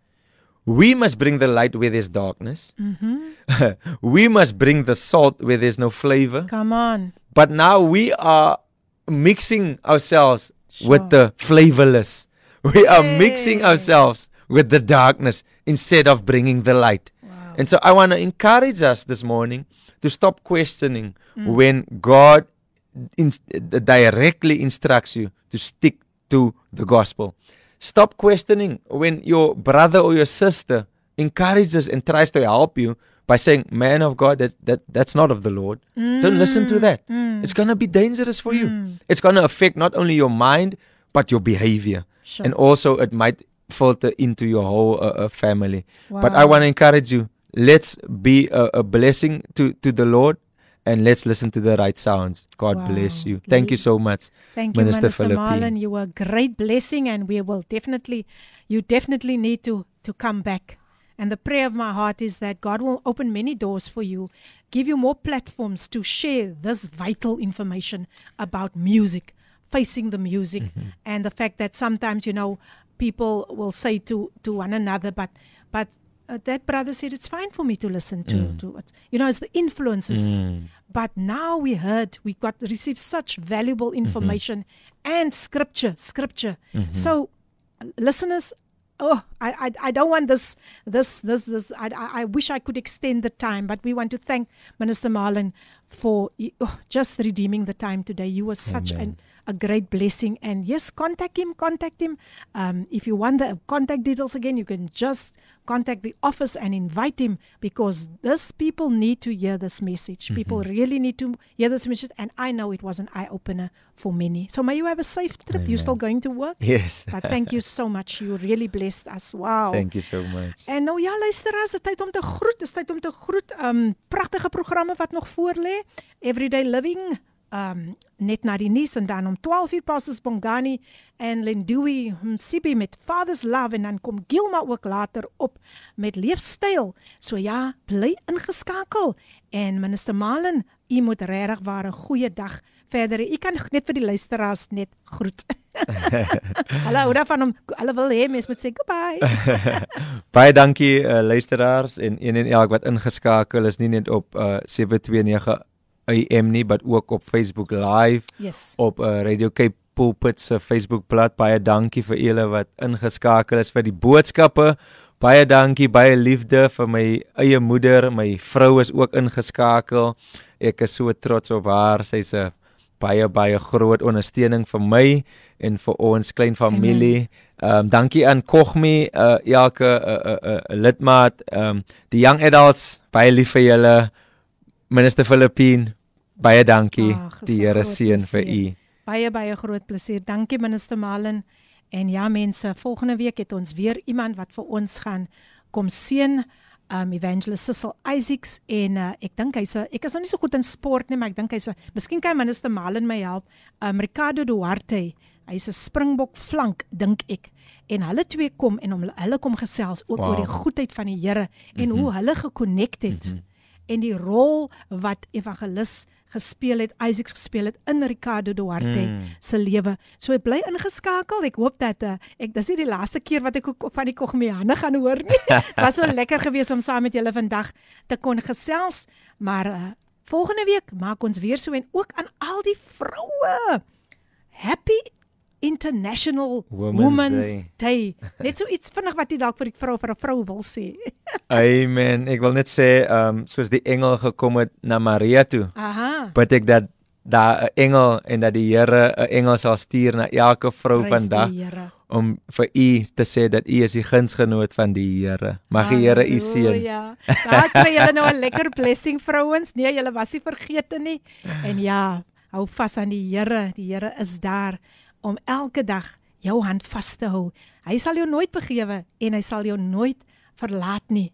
We must bring the light where there's darkness. Mm-hmm. we must bring the salt where there's no flavor. Come on. But now we are mixing ourselves with the flavorless. We are mixing ourselves with the darkness instead of bringing the light. Wow. And so I want to encourage us this morning to stop questioning Mm. when God directly instructs you to stick to the gospel. Stop questioning when your brother or your sister encourages and tries to help you by saying, "Man of God, that, that that's not of the Lord." Don't listen to that. Mm. It's going to be dangerous for you. Mm. It's going to affect not only your mind but your behavior, Sure. and also it might filter into your whole uh, uh, family. But I want to encourage you. Let's be a, a blessing to, to the Lord and let's listen to the right sounds. God Wow. bless you. Thank you so much. Thank you, Minister Minister, Philippine. Marlon. You were a great blessing, and we will definitely, you definitely need to to come back. And the prayer of my heart is that God will open many doors for you, give you more platforms to share this vital information about music, facing the music, Mm-hmm. and the fact that sometimes you know people will say to to one another, but but. Uh, that brother said it's fine for me to listen to Mm. to it. You know, it's the influences. But now we heard we got received such valuable information and scripture scripture. So uh, listeners oh I, I i don't want this this this this I, I i wish i could extend the time but we want to thank minister Marlon for oh, just redeeming the time today. You were such an a great blessing. And yes contact him contact him. Um, if you want the contact details again you can just contact the office and invite him because this people need to hear this message. People really need to hear this message. And i know it was an eye-opener for many. So may you have a safe trip. You're still going to work? Yes. but thank you so much. You really blessed us. Wow. Thank you so much. En nou ja, luisteraars, dit is tyd om te groet. Dit is tyd om te groet. Um pragtige programme wat nog voor lê. Everyday Living um net na die nuus en dan om 12:00 Pastors Bongani en Lindui Msibi met Father's Love en dan kom Gilma ook later op met leefstyl. So ja, bly ingeskakel en minister Malen, u moet regtig waar 'n goeie dag verder. U kan net vir die luisteraars net groet. Hallo, hoe daarvan om hulle wil hê mens moet sê goodbye. Baie dankie uh, luisteraars en een en elk wat ingeskakel is nie net op uh, 729 AM nie, maar ook op Facebook Live. Yes. Op uh, Radio Cape Pulpit se Facebookblad. Baie dankie vir julle wat ingeskakel is vir die boodskappe. Baie dankie, baie liefde vir my eie moeder. My vrou is ook ingeskakel. Ek is so trots op haar. Sy's 'n baie baie groot ondersteuning vir my en vir ons klein familie. Ehm um, dankie aan Kogmi, uh, elke uh, uh, uh, lidmaat, ehm um, die young adults, baie lief vir julle. Minister Filippine, baie dankie. Ach, die Here seën vir u. Baie baie groot plesier. Dankie minister Malen. En ja mense, volgende week het ons weer iemand wat vir ons gaan kom seën um Evangelist Cecil Isaacs en uh, ek dink hy's ek is nog nie so goed in sport nie, maar ek dink hy's miskien kan minister Malen my help. Um Ricardo Duarte, hy's 'n Springbok flank dink ek. En hulle twee kom en hom hulle kom gesels ook wow. oor die goedheid van die Here en mm -hmm. hoe hulle gekonnekt het. Mm -hmm. En die rol wat evangelis gespeel het, Isaacs gespeel het in Ricardo Duarte mm. se lewe. So hy bly ingeskakel. Ek hoop dat uh, ek dis nie die laaste keer wat ek ook van die Kogmiane gaan hoor nie. Was so lekker geweest om saam met julle vandag te kon gesels, maar uh, volgende week maak ons weer so en ook aan al die vroue. Happy International Women's, Women's Day. Day. Net so iets vinnig wat jy dalk vir die vrou vir 'n vrou wil sê. Amen. Ek wil net sê, ehm um, soos die engel gekom het na Maria toe. Aha. Bid ek dat daar 'n engel en dat die Here 'n engel sal stuur na elke vrou Prijs vandag om vir u te sê dat u is die gunsgenoot van die Here. Mag die Here u seën. Ja. Daar kry julle nou 'n lekker blessing vrouens. Nee, julle was nie vergeete nie. En ja, hou vas aan die Here. Die Here is daar om elke dag jou hand vas te hou. Hy sal jou nooit begewe en hy sal jou nooit verlaat nie.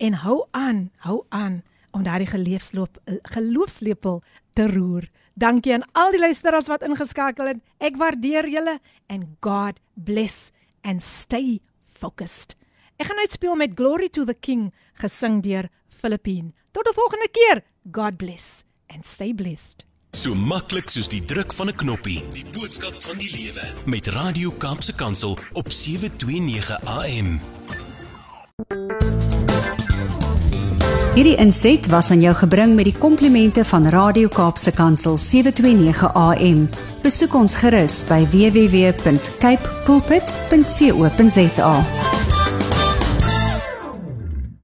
En hou aan, hou aan om daardie geleefsloop geloofslepel te roer. Dankie aan al die luisteraars wat ingeskakel het. Ek waardeer julle en God bless and stay focused. Ek gaan uitspeel met Glory to the King gesing deur Filippine. Tot 'n volgende keer. God bless and stay blessed. So maklik soos die druk van 'n knoppie. Die boodskap van die lewe met Radio Kaapse Kansel op 729 AM. Hierdie inset was aan jou gebring met die komplimente van Radio Kaapse Kansel 729 AM. Besoek ons gerus by www.cape pulpit.co.za.